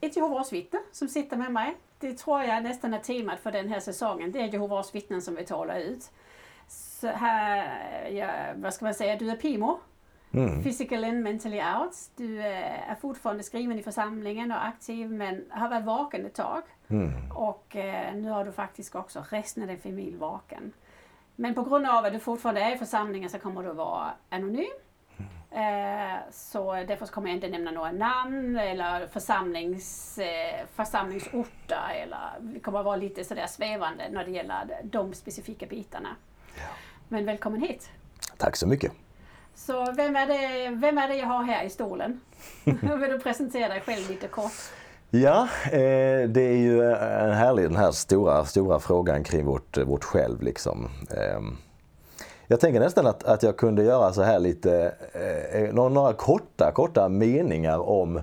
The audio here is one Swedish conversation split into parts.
ett Jehovas vittne som sitter med mig. Det tror jag nästan är temat för den här säsongen. Det är Jehovas vittnen som vi talar ut. Så här, ja, vad ska man säga, du är PIMO. Mm. Physical and mentally out. Du eh, är fortfarande skriven i församlingen och aktiv men har varit vaken ett tag. Mm. Och nu har du faktiskt också resten av din familj vaken. Men på grund av att du fortfarande är i församlingen så kommer du vara anonym. Eh, så därför kommer jag inte nämna några namn eller församlings, eh, församlingsorter. Eller, vi kommer att vara lite sådär svävande när det gäller de specifika bitarna. Ja. Men välkommen hit! Tack så mycket! Så vem är det, vem är det jag har här i stolen? Vill du presentera dig själv lite kort? Ja, eh, det är ju en härlig den här stora, stora frågan kring vårt, vårt själv. Liksom. Eh, jag tänker nästan att, att jag kunde göra så här lite, eh, några korta, korta meningar om,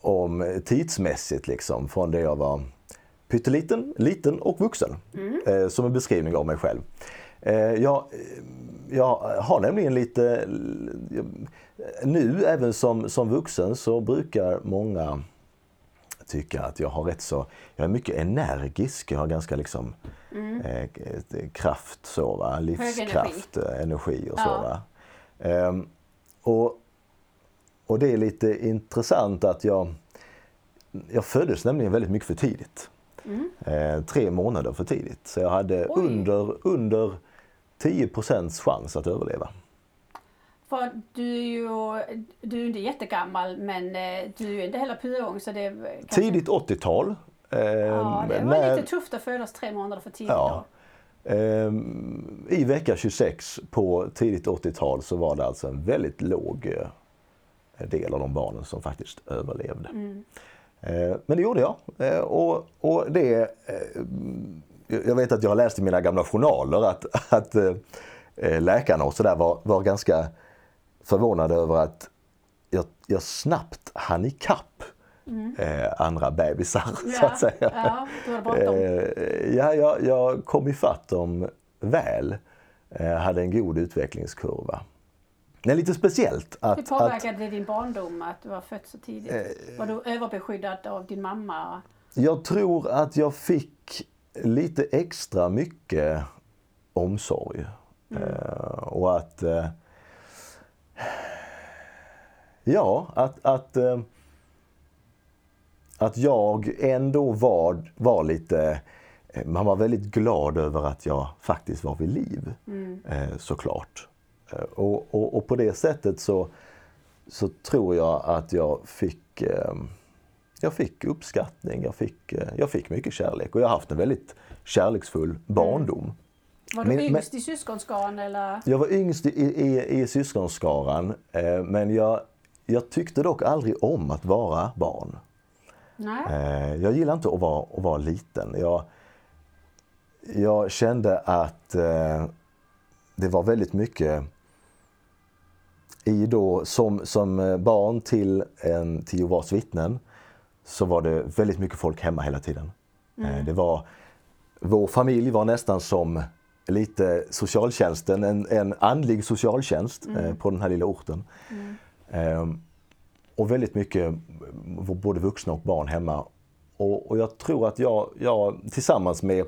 om tidsmässigt liksom, från det jag var pytteliten, liten och vuxen. Mm. Eh, som en beskrivning av mig själv. Eh, jag, jag har nämligen lite, nu även som, som vuxen så brukar många tycka att jag har rätt så, jag är mycket energisk, jag har ganska liksom mm. eh, kraft så va, livskraft, energi. energi. och så ja. Ehm, och, och det är lite intressant att jag, jag föddes nämligen väldigt mycket för tidigt. Mm. Eh, tre månader för tidigt. Så jag hade under, under 10% chans att överleva. För du är ju du är inte jättegammal men eh, du är inte heller så det kanske... Tidigt 80-tal. Eh, ja, det var när... lite tufft att födas tre månader för tidigt ja. då. Eh, I vecka 26 på tidigt 80-tal så var det alltså en väldigt låg eh, del av de barnen som faktiskt överlevde. Mm. Eh, men det gjorde jag. Och, och det, jag vet att jag har läst i mina gamla journaler att, att läkarna och sådär var, var ganska förvånad över att jag, jag snabbt hann ikapp mm. eh, andra bebisar ja, så att säga. Ja, eh, ja, jag, jag kom ifatt dem väl. Eh, hade en god utvecklingskurva. Det är lite speciellt att... Hur påverkade det din barndom att du var född så tidigt? Eh, var du överbeskyddad av din mamma? Jag tror att jag fick lite extra mycket omsorg. Mm. Eh, och att eh, Ja, att, att, eh, att jag ändå var, var lite... Eh, man var väldigt glad över att jag faktiskt var vid liv, mm. Eh, såklart. Och, och, och, på det sättet så, så tror jag att jag fick, jag fick uppskattning, jag fick, jag fick mycket kärlek och jag har haft en väldigt kärleksfull barndom. Var du men, yngst men, i syskonskaran eller? Jag var yngst i, i, i syskonskaran eh, men jag, jag tyckte dock aldrig om att vara barn. Eh, jag gillar inte att vara, att vara liten. Jag, jag kände att eh, det var väldigt mycket i då, som, som barn till, en, till Jehovas vittnen så var det väldigt mycket folk hemma hela tiden. Mm. Det var, vår familj var nästan som lite socialtjänsten, en, en andlig socialtjänst mm. eh, på den här lilla orten. Mm. Eh, och väldigt mycket både vuxna och barn hemma. Och, och jag tror att jag, jag tillsammans med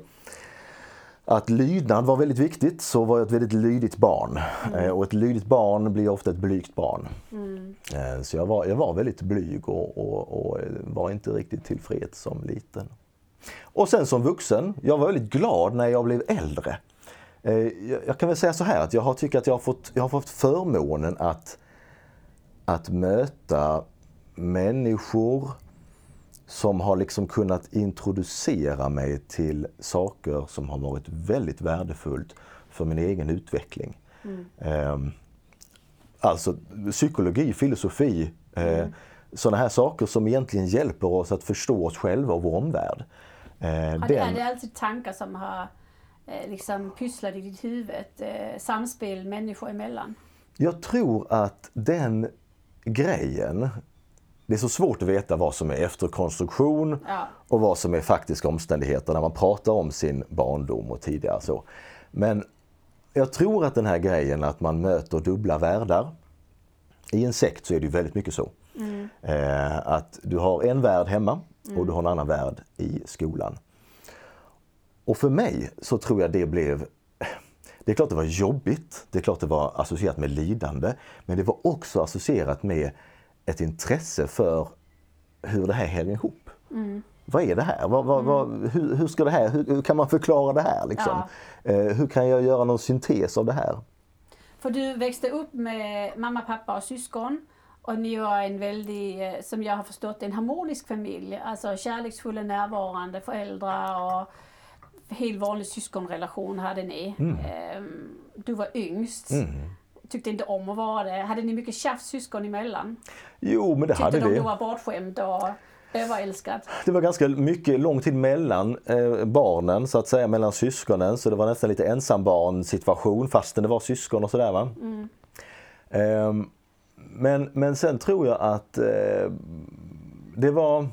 att lydnad var väldigt viktigt så var jag ett väldigt lydigt barn. Mm. Eh, och ett lydigt barn blir ofta ett blygt barn. Mm. Eh, så jag var, jag var väldigt blyg och, och, och, var inte riktigt tillfreds som liten. Och sen som vuxen, jag var väldigt glad när jag blev äldre. Eh, jag kan väl säga så här att jag har tyckt att jag har fått, jag har fått förmånen att, att möta människor som har liksom kunnat introducera mig till saker som har varit väldigt värdefullt för min egen utveckling. Mm. Alltså psykologi, filosofi, eh, mm. sådana här saker som egentligen hjälper oss att förstå oss själva och vår omvärld. Eh, har det. Är det alltid tankar som har eh, liksom pysslat i ditt huvud? Samspel människor emellan? Jag tror att den grejen det är så svårt att veta vad som är efterkonstruktion ja. och vad som är faktiska omständigheter när man pratar om sin barndom och tidigare så. Men jag tror att den här grejen att man möter dubbla världar. I en sekt så är det ju väldigt mycket så. Mm. Eh, att du har en värld hemma och mm. du har en annan värld i skolan. Och för mig så tror jag det blev det är klart det var jobbigt, det är klart det var associerat med lidande, men det var också associerat med ett intresse för hur det här hänger ihop. Mm. Vad är det här? Vad, vad, vad, mm. hur, hur, ska det här hur, hur, kan man förklara det här? Liksom? Ja. Eh, hur kan jag göra någon syntes av det här? För du växte upp med mamma, pappa och syskon. Och ni var en väldigt, eh, som jag har förstått en harmonisk familj. Alltså kärleksfulla, närvarande föräldrar och helt vanlig syskonrelation hade ni. Mm. Ehm, du var yngst. Mm tyckte inte om att vara det. Hade ni mycket tjafs syskon emellan? Jo, men det tyckte hade vi. Tyckte de du var bortskämd och överälskad? Det var ganska mycket lång tid mellan eh, barnen, så att säga, mellan syskonen. Så det var nästan lite ensambarn situation fastän det var syskon och sådär. Va? Mm. Eh, men, men sen tror jag att eh, det var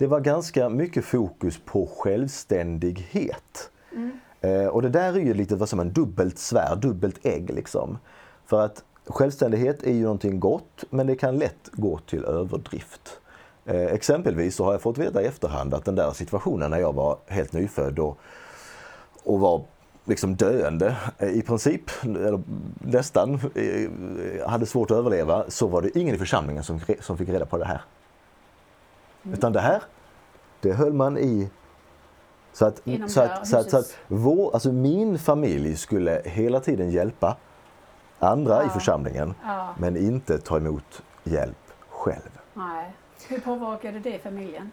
det var ganska mycket fokus på självständighet. Mm. Eh, och det där är ju lite vad som en dubbelt svärd, dubbelt ägg liksom. För att självständighet är ju någonting gott men det kan lätt gå till överdrift. Eh, exempelvis så har jag fått veta i efterhand att den där situationen när jag var helt nyfödd och, och var liksom döende eh, i princip, eller nästan, eh, hade svårt att överleva, så var det ingen i församlingen som, som fick reda på det här. Mm. Utan det här, det höll man i så att, så att, så att, så att vår, alltså min familj skulle hela tiden hjälpa andra ja. i församlingen ja. men inte ta emot hjälp själv. Nej. Hur påverkade det familjen?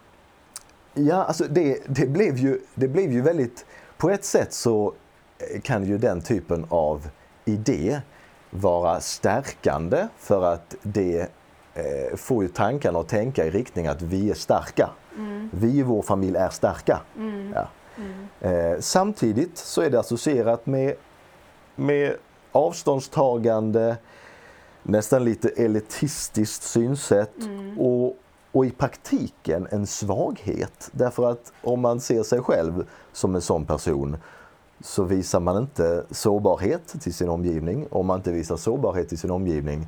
Ja, alltså det, det, blev ju, det blev ju väldigt... På ett sätt så kan ju den typen av idé vara stärkande för att det eh, får ju tankarna att tänka i riktning att vi är starka. Mm. Vi i vår familj är starka. Mm. Ja. Mm. Eh, samtidigt så är det associerat med, med avståndstagande, nästan lite elitistiskt synsätt mm. och, och i praktiken en svaghet. Därför att om man ser sig själv som en sån person så visar man inte sårbarhet till sin omgivning. Om man inte visar sårbarhet till sin omgivning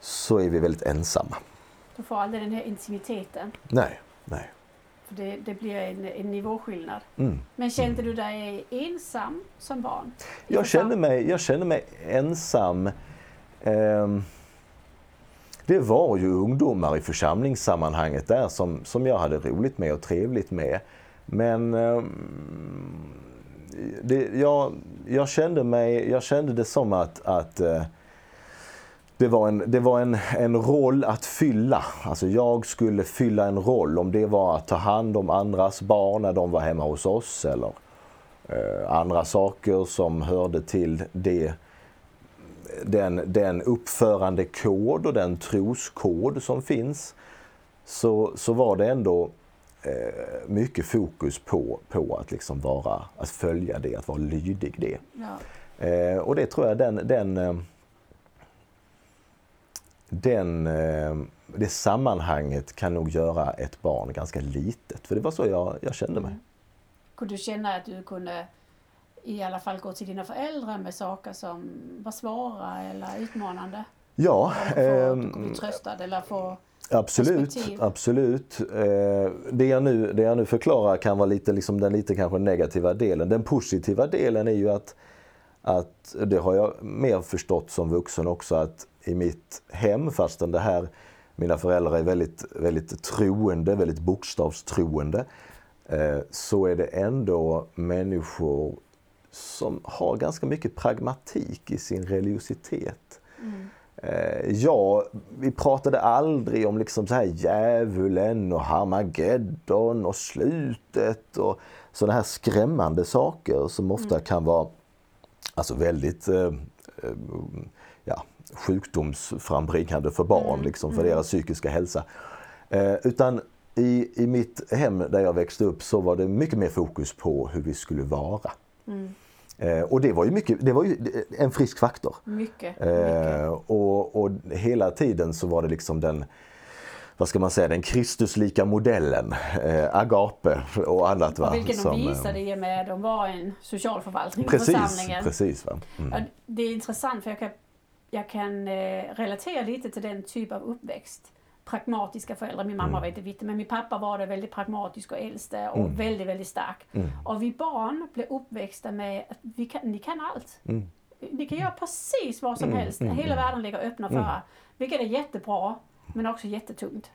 så är vi väldigt ensamma. Du får aldrig den här intimiteten. Nej, nej. Det, det, blir en, en nivåskillnad. Mm. Men kände du dig ensam som barn? Jag kände, mig, jag kände mig ensam. Eh, det var ju ungdomar i församlingssammanhanget där som, som jag hade roligt med och trevligt med. Men eh, det, jag, jag, kände mig, jag kände det som att, att eh, det var, en, det var en, en roll att fylla. Alltså jag skulle fylla en roll. Om det var att ta hand om andras barn när de var hemma hos oss eller eh, andra saker som hörde till det, den, den uppförandekod och den troskod som finns. Så, så var det ändå eh, mycket fokus på, på att, liksom vara, att följa det, att vara lydig det. Ja. Eh, och det tror jag den, den eh, den, eh, det sammanhanget kan nog göra ett barn ganska litet. För det var så jag, jag kände mig. Mm. Kunde du känna att du kunde i alla fall gå till dina föräldrar med saker som var svåra eller utmanande? Ja. Eller få, eh, tröstad eller få Absolut, absolut. Eh, det, jag nu, det jag nu förklarar kan vara lite, liksom den lite kanske negativa delen. Den positiva delen är ju att, att, det har jag mer förstått som vuxen också, att i mitt hem fastän det här, mina föräldrar är väldigt, väldigt troende, väldigt bokstavstroende. eh, så är det ändå människor som har ganska mycket pragmatik i sin religiositet. Eh, ja, vi pratade aldrig om liksom så här djävulen och Harmageddon och slutet och sådana här skrämmande saker som ofta kan vara alltså väldigt eh, eh, sjukdomsframbringande för barn, liksom, för deras psykiska hälsa. Eh, utan i, i mitt hem där jag växte upp så var det mycket mer fokus på hur vi skulle vara. Eh, och det var ju, mycket, det var ju en frisk faktor. Mycket. mycket. Eh, och, och hela tiden så var det liksom den, vad ska man säga, den Kristuslika modellen, eh, agape och annat. Va? Och vilken de som, eh, visade i och med att de var en socialförvaltning Precis, församlingen. precis. Va? Mm. Ja, det är intressant för jag kan, jag kan eh, relatera lite till den typ av uppväxt. Pragmatiska föräldrar. Min mamma var inte vitt men min pappa var det väldigt pragmatisk och äldste och väldigt, väldigt stark. Och vi barn blev uppväxta med att vi kan, ni kan allt. Ni kan göra precis vad som helst. Hela världen ligger öppna för er. Vilket är jättebra men också jättetungt.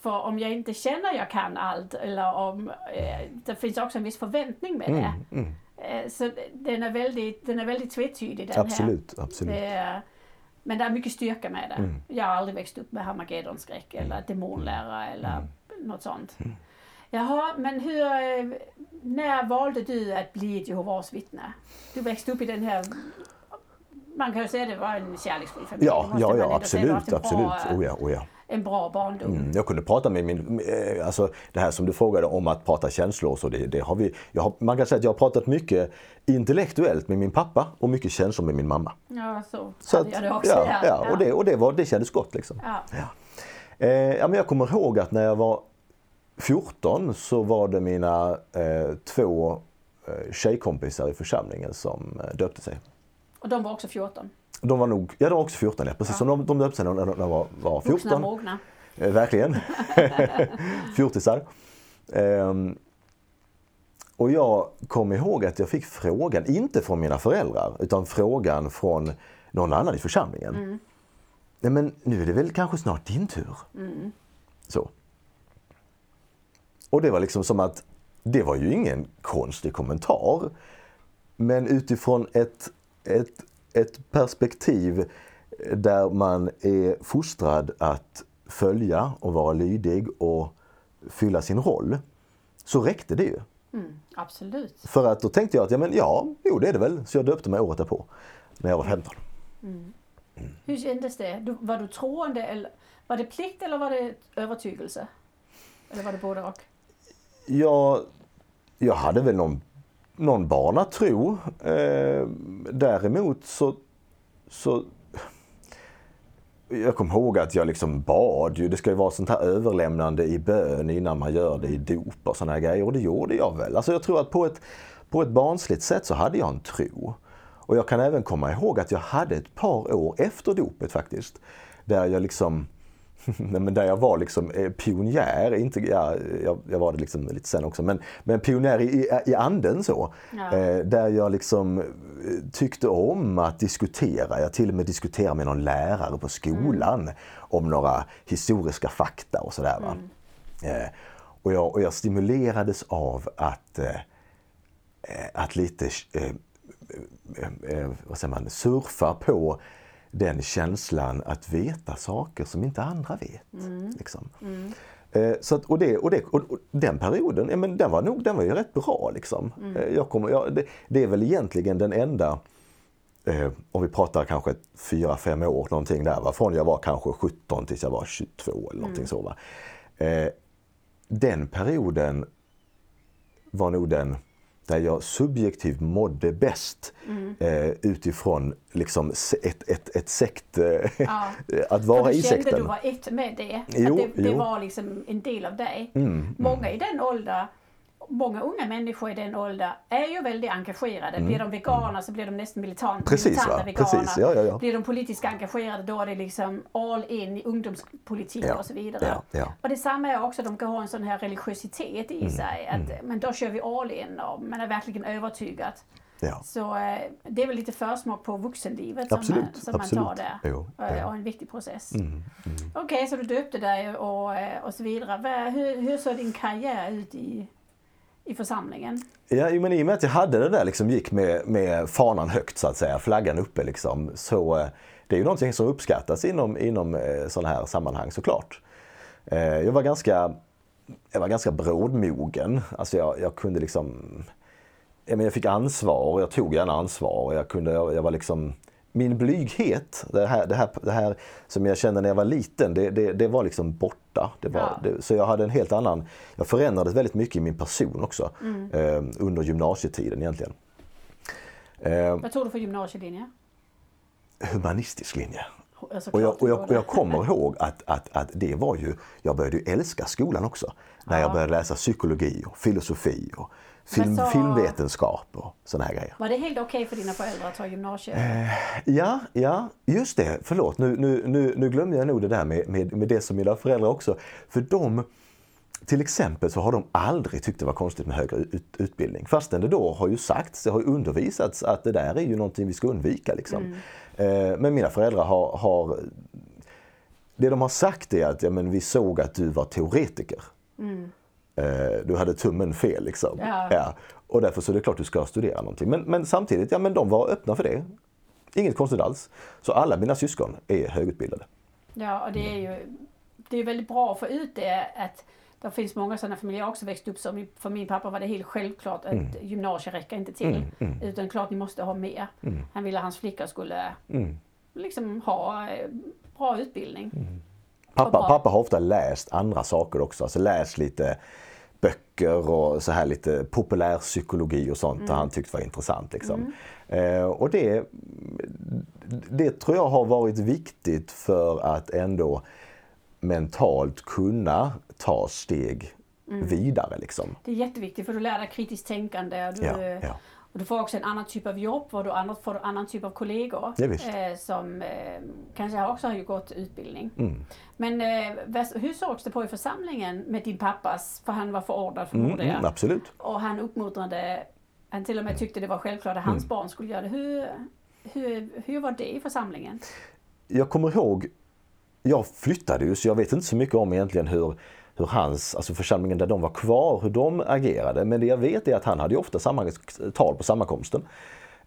För om jag inte känner jag kan allt eller om eh, det finns också en viss förväntning med det. Eh, så den är väldigt, den är väldigt tvetydig den här. Absolut, absolut. Men det är mycket styrka med det. Jag har aldrig växt upp med Harmagedonskräck eller demonlära eller något sånt. Jaha, men hur, när valde du att bli ett Jehovas vittne? Du växte upp i den här, man kan ju säga att det var en kärleksfull familj. Ja, ja, ja absolut, en bra, absolut. Oh ja, oh ja. En bra barndom. Mm, Jag kunde prata med min, eh, alltså det här som du frågade om att prata känslor och så, det, det har vi, jag har, man kan säga att jag har pratat mycket intellektuellt med min pappa och mycket känslor med min mamma. Ja, så, Så att, jag det också. ja, ja, och, det, och det, var, det kändes gott liksom. Ja. Eh, ja, men jag kommer ihåg att när jag var 14 så var det mina eh, två eh, tjejkompisar i församlingen som eh, döpte sig. Och de var också 14. De var nog, ja de var också 14, ja, precis. Ja. Så de, de döpte sig när när de var, var 14. Vuxna mogna. Eh, verkligen. Fjortisar. Ehm, och jag kom ihåg att jag fick frågan, inte från mina föräldrar, utan frågan från någon annan i församlingen. Nej men nu är det väl kanske snart din tur? Så. Och det var liksom som att, det var ju ingen konstig kommentar. Men utifrån ett, ett, ett perspektiv där man är fostrad att följa och vara lydig och fylla sin roll, så räckte det ju. Mm, absolut. För att då tänkte jag att ja, men ja, jo det är det väl. Så jag döpte mig året därpå, när jag var 15. Hur kändes det? Du, var du troende eller var det plikt eller var det övertygelse? Eller var det både och? Jag, jag hade väl någon, någon bana tro. Eh, däremot så, så jag kommer ihåg att jag liksom bad ju. Det ska ju vara sånt här överlämnande i bön innan man gör det i dop och såna här grejer. Och det gjorde jag väl. Alltså jag tror att på ett, på ett barnsligt sätt så hade jag en tro. Och jag kan även komma ihåg att jag hade ett par år efter dopet faktiskt. Där jag liksom Nej, men där jag var liksom eh, pionjär, inte, ja, jag, jag var det liksom lite sen också, men, men pionjär i, i, anden så. Ja. Eh, där jag liksom eh, tyckte om att diskutera, jag till och med diskuterade med någon lärare på skolan om några historiska fakta och sådär. Va? Eh, och, jag, och jag stimulerades av att, eh, att lite vad säger man, surfa på den känslan att veta saker som inte andra vet. Liksom. Eh, så att, och, det, och, det, och, och den perioden, ja, men den var nog den var ju rätt bra. Liksom. Eh, jag kommer, jag, det, det är väl egentligen den enda, eh, om vi pratar kanske fyra fem år någonting där, va? från jag var kanske 17 tills jag var 22 eller någonting så. Va? Eh, den perioden var nog den där jag subjektivt mådde bäst eh, utifrån liksom ett, ett, ett sekt, eh, Ja. att vara i du kände sekten. du var ett med det. Jo, att det, det. Mm, var liksom en del av dig. Många i den åldern, många unga människor i den åldern är ju väldigt engagerade. Blir de veganer så blir de nästan militant, Mm, Precis, militanta va? veganer. Precis, ja, ja, ja. Blir de politiskt engagerade då är det liksom all in i ungdomspolitik Ja, och så vidare. ja, ja. Mm, Och detsamma är också, de kan ha en sån här religiositet i sig. Att, Men då kör vi all in och man är verkligen övertygad. Ja. Så eh, det är väl lite försmak på vuxenlivet som, Absolut, man, som man absolut. tar där. Jo, ja. Och en viktig process. Mm, Okej, så du döpte dig och, eh, och så vidare. Hur, hur såg din karriär ut i, i församlingen? Ja, men i och med att jag hade det där, liksom, gick med, med fanan högt så att säga, flaggan uppe liksom, så eh, det är ju någonting som uppskattas inom, inom eh, sådana här sammanhang såklart. Eh, jag var ganska, jag var ganska brådmogen. Alltså jag, jag kunde liksom, jag fick ansvar och jag tog gärna ansvar. Jag, kunde, jag var liksom, min blyghet, det här, det, här, det här som jag kände när jag var liten, det, det, det var liksom borta. Det var, ja. det, så jag hade en helt annan, jag förändrades väldigt mycket i min person också mm. eh, under gymnasietiden egentligen. Eh, Vad tog du för gymnasielinje? Humanistisk linje. Och jag, och, jag, och jag, kommer ihåg att, att, att det var ju, jag började ju älska skolan också. När ja. jag började läsa psykologi och filosofi och film, så, filmvetenskap och sådana här grejer. Var det helt okej okay för dina föräldrar att ta gymnasiet? Eh, ja, ja, just det. Förlåt, nu, nu, nu, nu glömde jag nog det där med, med, med det som mina föräldrar också. För de, till exempel så har de aldrig tyckt det var konstigt med högre ut, utbildning. Fastän det då har ju sagts, det har ju undervisats att det där är ju någonting vi ska undvika. Liksom. Mm. Eh, men mina föräldrar har, har, Det de har sagt är att ja, men vi såg att du var teoretiker. Mm. Eh, du hade tummen fel liksom. Ja. ja. Och därför så är det klart du ska studera någonting. Men, men samtidigt, ja men de var öppna för det. Inget konstigt alls. Så alla mina syskon är högutbildade. Ja, och det är ju det är väldigt bra att få ut det att det finns många sådana familjer. Jag också växt upp som, för min pappa var det helt självklart att mm. gymnasiet räcker inte till. Mm, mm. Utan klart ni måste ha mer. Mm. Han ville att hans flickor skulle mm. liksom ha eh, bra utbildning. Mm. Pappa, pappa har ofta läst andra saker också. Alltså läst lite böcker och så här lite populärpsykologi och sånt mm. han tyckt var intressant. Liksom. Mm. Eh, och det, det tror jag har varit viktigt för att ändå mentalt kunna ta steg mm. vidare. Liksom. Det är jätteviktigt för du lär dig kritiskt tänkande. Du, ja, ja. Och du får också en annan typ av jobb och du får en annan typ av kollegor eh, som eh, kanske också har gått utbildning. Mm. Men eh, hur sågs det på i församlingen med din pappas, för han var förordnad förmodar mm, mm, absolut. Och han uppmuntrade, han till och med tyckte det var självklart att hans mm. barn skulle göra det. Hur, hur, hur var det i församlingen? Jag kommer ihåg, jag flyttade ju så jag vet inte så mycket om egentligen hur hur hans, alltså församlingen där de var kvar, hur de agerade. Men det jag vet är att han hade ofta samma tal på sammankomsten.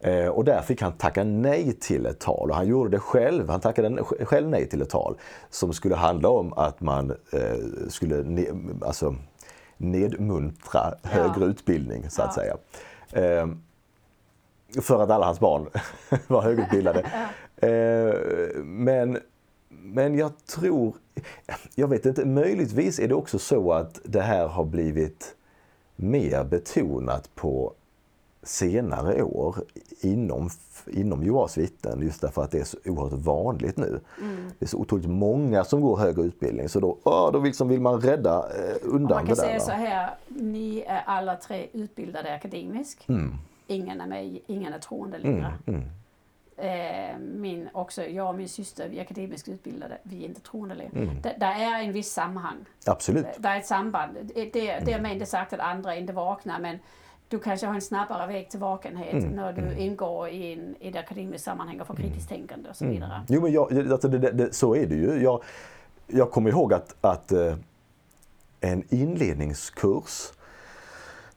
Eh, och där fick han tacka nej till ett tal och han gjorde det själv. Han tackade själv nej till ett tal som skulle handla om att man eh, skulle ne alltså, nedmuntra ja. högre utbildning så att ja. säga. Eh, för att alla hans barn var högutbildade. men men jag tror, jag vet inte, möjligtvis är det också så att det här har blivit mer betonat på senare år inom, inom Jehovas vittnen just därför att det är så oerhört vanligt nu. Mm. Det är så otroligt många som går högre utbildning så då, åh, då liksom vill man rädda eh, undan det där. Man kan säga så här, ni är alla tre utbildade akademiskt. Mm. Ingen är med, ingen är troende längre. Mm, mm. Eh, min, också jag och min syster, vi är akademiskt utbildade, vi är inte troende. Mm. Det, är en viss sammanhang. Absolut. Det är ett samband. Det, det, mm. är inte sagt att andra inte vaknar men du kanske har en snabbare väg till vakenhet mm. när du mm. ingår i, en, i ett akademiskt sammanhang och får kritiskt mm. tänkande och så vidare. Mm. Jo men jag, alltså det, det, så är det ju. Jag, jag kommer ihåg att, att eh, en inledningskurs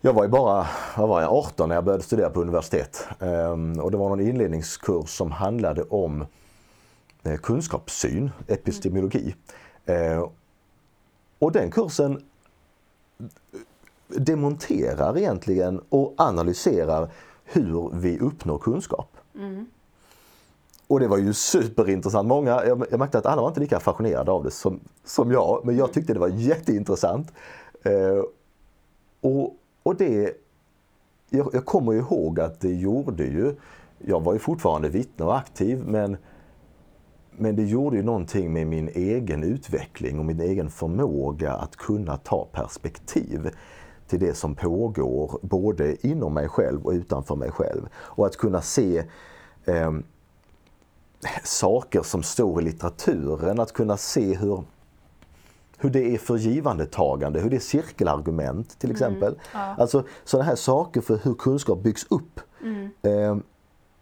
jag var ju bara vad var jag, 18 när jag började studera på universitet. Ehm, och det var någon inledningskurs som handlade om eh, kunskapssyn, epistemologi. Ehm, och den kursen demonterar egentligen och analyserar hur vi uppnår kunskap. Mm. Och det var ju superintressant. Många, jag, jag märkte att alla var inte lika fascinerade av det som, som jag, men jag tyckte det var jätteintressant. Eh, och, och det, jag, jag kommer ihåg att det gjorde ju, jag var ju fortfarande vittne och aktiv men men det gjorde ju någonting med min egen utveckling och min egen förmåga att kunna ta perspektiv till det som pågår både inom mig själv och utanför mig själv. Och att kunna se eh, saker som står i litteraturen, att kunna se hur hur det är för givandetagande, hur det är cirkelargument till mm. exempel. Mm, ja. Alltså sådana här saker för hur kunskap byggs upp. Mm. Eh,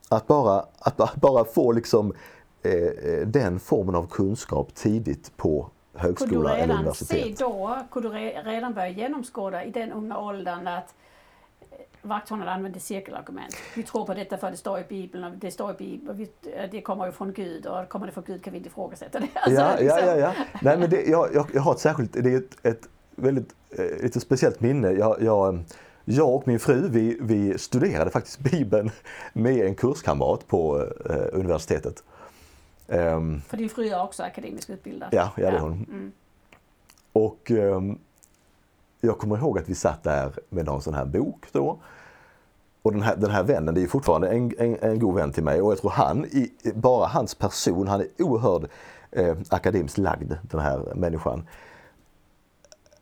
att, bara, att bara få liksom eh, eh den formen av kunskap tidigt på högskola eller universitet. Se då, kunde du redan börja genomskåda i den unga åldern att vakthållarna använder cirkelargument. Vi tror på detta för det står i Bibeln och det står i Bibeln och vi, det kommer ju från Gud och kommer det från Gud kan vi inte ifrågasätta det. Alltså, ja, ja, liksom. ja, ja. Nej, men det, jag, jag, jag har ett särskilt, det är ett, ett väldigt eh, lite speciellt minne. Jag, jag, jag och min fru vi, vi studerade faktiskt Bibeln med en kurskamrat på eh, universitetet. Ehm, För din fru är också akademiskt utbildad. Ja, ja det är hon. Mm. Och ehm, jag kommer ihåg att vi satt där med någon sån här bok då. Och den här, den här vännen, det är fortfarande en, en, en god vän till mig och jag tror han, i, bara hans person, han är oerhört eh, akademiskt lagd den här människan.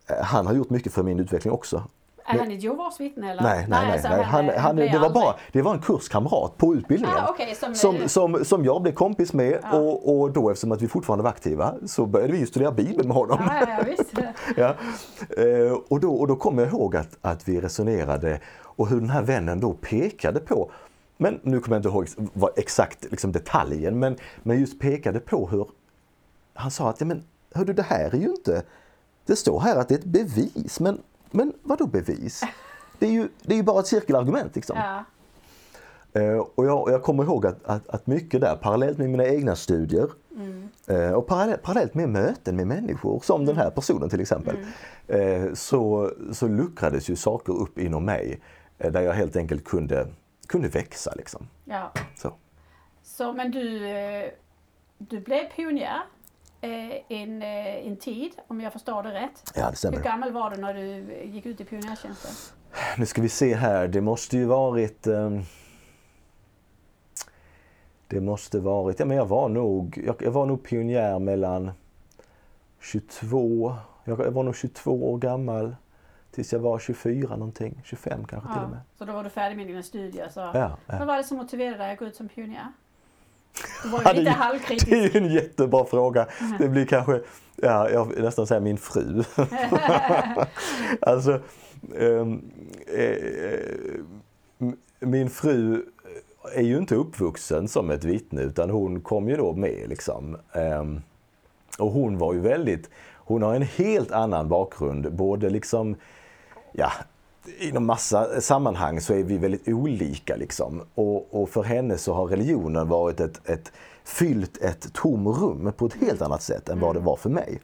Eh, han har gjort mycket för min utveckling också. Är han ett Jehovas vittne eller? Nej, nej, nej. alltså, nej. Han, han, blev det, var bara, det var en kurskamrat på utbildningen. Ah, okej, som- som, som, som jag blev kompis med Ja. och, och då eftersom att vi fortfarande var aktiva så började vi ju studera Bibeln med honom. Ja, ja, ja. Eh, och, då, och då kommer jag ihåg att, att vi resonerade och hur den här vännen då pekade på, men nu kommer jag inte ihåg vad exakt liksom detaljen, men, men just pekade på hur han sa att ja, men, hördu, det här är ju inte, det står här att det är ett bevis, men, men vad då bevis? Det är, ju, det är ju bara ett cirkelargument. Liksom. Ja. Eh, och jag, och jag kommer ihåg att, att, att mycket där, parallellt med mina egna studier eh, och parallellt, parallellt med möten med människor, som den här personen till exempel, eh, så, så luckrades ju saker upp inom mig där jag helt enkelt kunde, kunde växa. Liksom. ja. Så. Så, men du, du blev pionjär en, eh, en tid, om jag förstår det rätt. Ja, det Hur stämmer. gammal var du när du gick ut i pionjärtjänsten? Nu ska vi se här, det måste ju varit ehm, Det måste varit, ja men jag var nog, jag, jag var nog pionjär mellan 22, jag, jag var nog 22 år gammal tills jag var 24 någonting, 25 kanske till och Ja. med. Så då var du färdig med dina studier. Så. Ja, ja. Vad var det som motiverade dig att gå ut som pionjär? Var lite det- halvkritisk. Det är ju en jättebra fråga. Det blir kanske, ja, jag vill nästan säga min fru. alltså, ehm, eh, m- min fru är ju inte uppvuxen som ett vittne utan hon kom ju då med liksom. Ehm, och hon var ju väldigt, hon har en helt annan bakgrund, både liksom, ja, inom massa sammanhang så är vi väldigt olika liksom. Och, och för henne så har religionen varit ett, ett fyllt ett tomrum på ett helt annat sätt än vad det var för mig.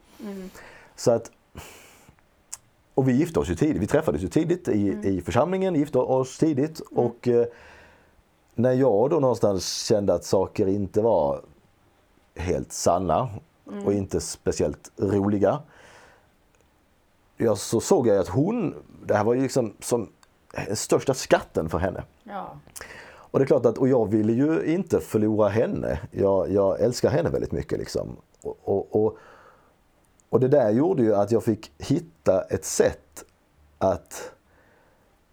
Så att och vi gifte oss ju tidigt, vi träffades ju tidigt i, i församlingen, gifte oss tidigt och eh, när jag då någonstans kände att saker inte var helt sanna och inte speciellt roliga. Ja, så såg jag att hon, det här var ju liksom som den största skatten för henne. Ja. Och det är klart att, och jag ville ju inte förlora henne. Jag, jag älskar henne väldigt mycket liksom. Och, och, och, och det där gjorde ju att jag fick hitta ett sätt att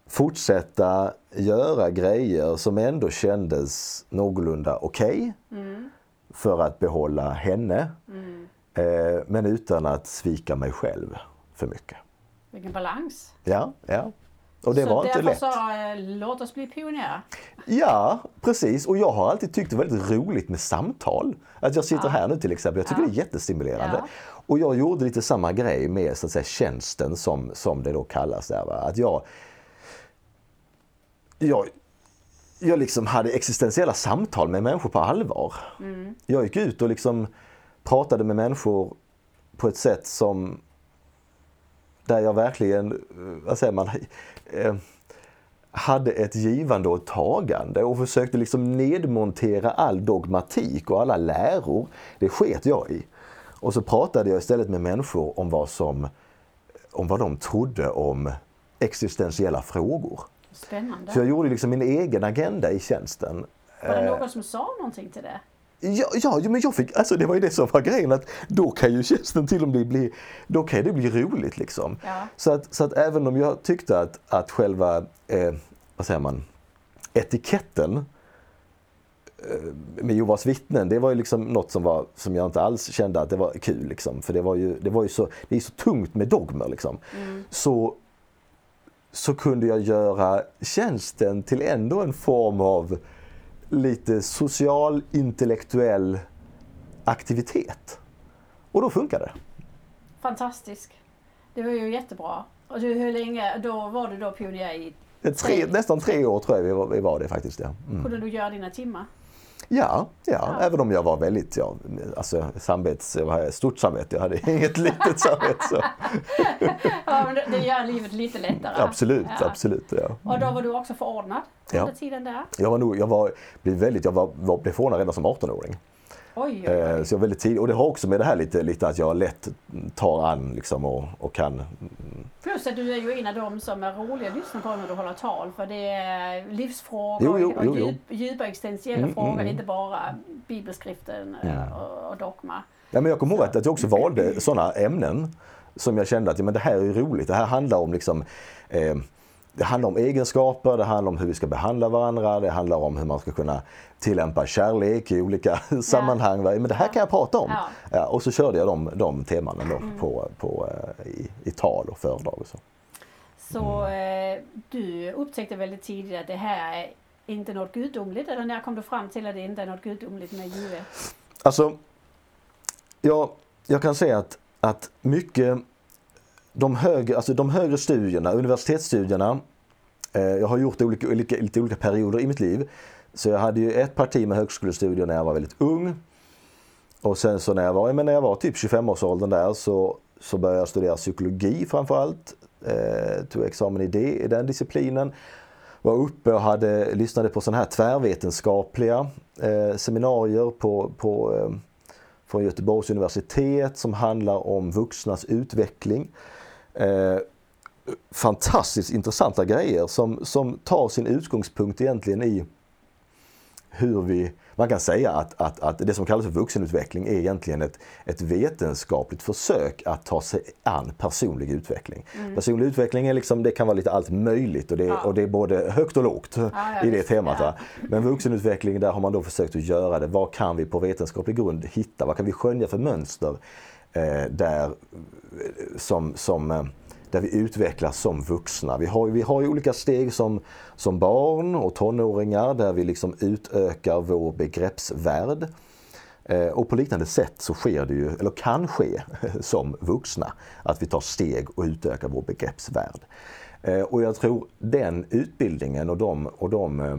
fortsätta göra grejer som ändå kändes någorlunda okej. För att behålla henne. Eh, men utan att svika mig själv för mycket. Vilken balans. Ja, ja. Och det så var inte lätt. sa eh, låt oss bli pionjärer. Ja, precis. Och jag har alltid tyckt det var väldigt roligt med samtal. Att jag sitter Ja. här nu till exempel, jag tycker Ja. det är jättestimulerande. Ja. Och jag gjorde lite samma grej med så att säga, tjänsten som, som det då kallas där. Va? Att jag, jag, jag liksom hade existentiella samtal med människor på allvar. Jag gick ut och liksom pratade med människor på ett sätt som där jag verkligen, eh, vad säger man, eh, hade ett givande och tagande och försökte liksom nedmontera all dogmatik och alla läror. Det sket jag i. Och så pratade jag istället med människor om vad, som, om vad de trodde om existentiella frågor. Spännande. Så jag gjorde liksom min egen agenda i tjänsten. Var det Eh, någon som sa någonting till det? Ja, ja, men jag fick, alltså det var ju det som var grejen att då kan ju tjänsten till och med bli, då kan det bli roligt liksom. Ja. Så, att, så att även om jag tyckte att, att själva, eh, vad säger man, etiketten eh, med Jehovas vittnen, det var ju liksom något som, var, som jag inte alls kände att det var kul. Liksom. För det var ju, det var ju så, det är så tungt med dogmer. Liksom. Så, så kunde jag göra tjänsten till ändå en form av lite social, intellektuell aktivitet. Och då funkar det. Fantastisk. Det var ju jättebra. Och du, hur länge, då var du då pionjär i tre, nästan tre år tror jag vi var, vi var det faktiskt. Ja. Mm. Kunde du göra dina timmar? Ja, ja, ja, även om jag var väldigt, ja, alltså samvets, jag hade stort samvete, jag hade inget litet samvete. Så. ja, men det, gör livet lite lättare. Absolut, ja. absolut. Ja. Och då var du också förordnad under ja. tiden där? Jag var nog, jag var, blev väldigt, jag var, var, blev förordnad redan som 18-åring. Oj, oj, oj. Eh, så jag väldigt tidigt, och det har också med det här lite, lite att jag lätt tar an liksom och, och kan. Plus att du är ju en av dem som är roliga att lyssna på när du håller tal för det är livsfrågor jo, jo, och jo, djup, djupa existentiella mm, frågor, mm, mm. inte bara bibelskriften mm. och, och dogma. Ja, men jag kommer ihåg att, att jag också valde sådana ämnen som jag kände att ja, men det här är roligt. Det här handlar om liksom eh, det handlar om egenskaper, det handlar om hur vi ska behandla varandra, det handlar om hur man ska kunna tillämpa kärlek i olika ja. sammanhang. Men det här kan jag prata om. Ja. Och så körde jag de, de teman mm. på, på, eh, i, i tal och föredrag och så. Så eh, du upptäckte väldigt tidigt att det här är inte något gudomligt eller när kom du fram till att det inte är något gudomligt med Juve? Alltså, ja, jag kan säga att, att mycket de högre, alltså de högre studierna, universitetsstudierna, eh, jag har gjort olika, olika, lite olika perioder i mitt liv. Så jag hade ju ett parti med högskolestudier när jag var väldigt ung. Och sen så när jag var, men när jag var typ 25-årsåldern där så, så började jag studera psykologi framförallt. Eh, tog examen i det, i den disciplinen. Var uppe och hade, lyssnade på sådana här tvärvetenskapliga eh, seminarier på, på, eh, från Göteborgs universitet som handlar om vuxnas utveckling. Eh, fantastiskt intressanta grejer som, som tar sin utgångspunkt egentligen i hur vi, man kan säga att, att, att det som kallas för vuxenutveckling är egentligen ett, ett vetenskapligt försök att ta sig an personlig utveckling. Mm. Personlig utveckling är liksom, det kan vara lite allt möjligt och det, ja. och det är både högt och lågt ja, i det temat. Ja. Men vuxenutveckling, där har man då försökt att göra det. Vad kan vi på vetenskaplig grund hitta? Vad kan vi skönja för mönster Eh, där som, som eh, där vi utvecklas som vuxna. Vi har, vi har ju olika steg som, som barn och tonåringar där vi liksom utökar vår begreppsvärld. Eh, och på liknande sätt så sker det ju, eller kan ske, som vuxna. Att vi tar steg och utökar vår begreppsvärld. Eh, och jag tror den utbildningen och de, och de eh,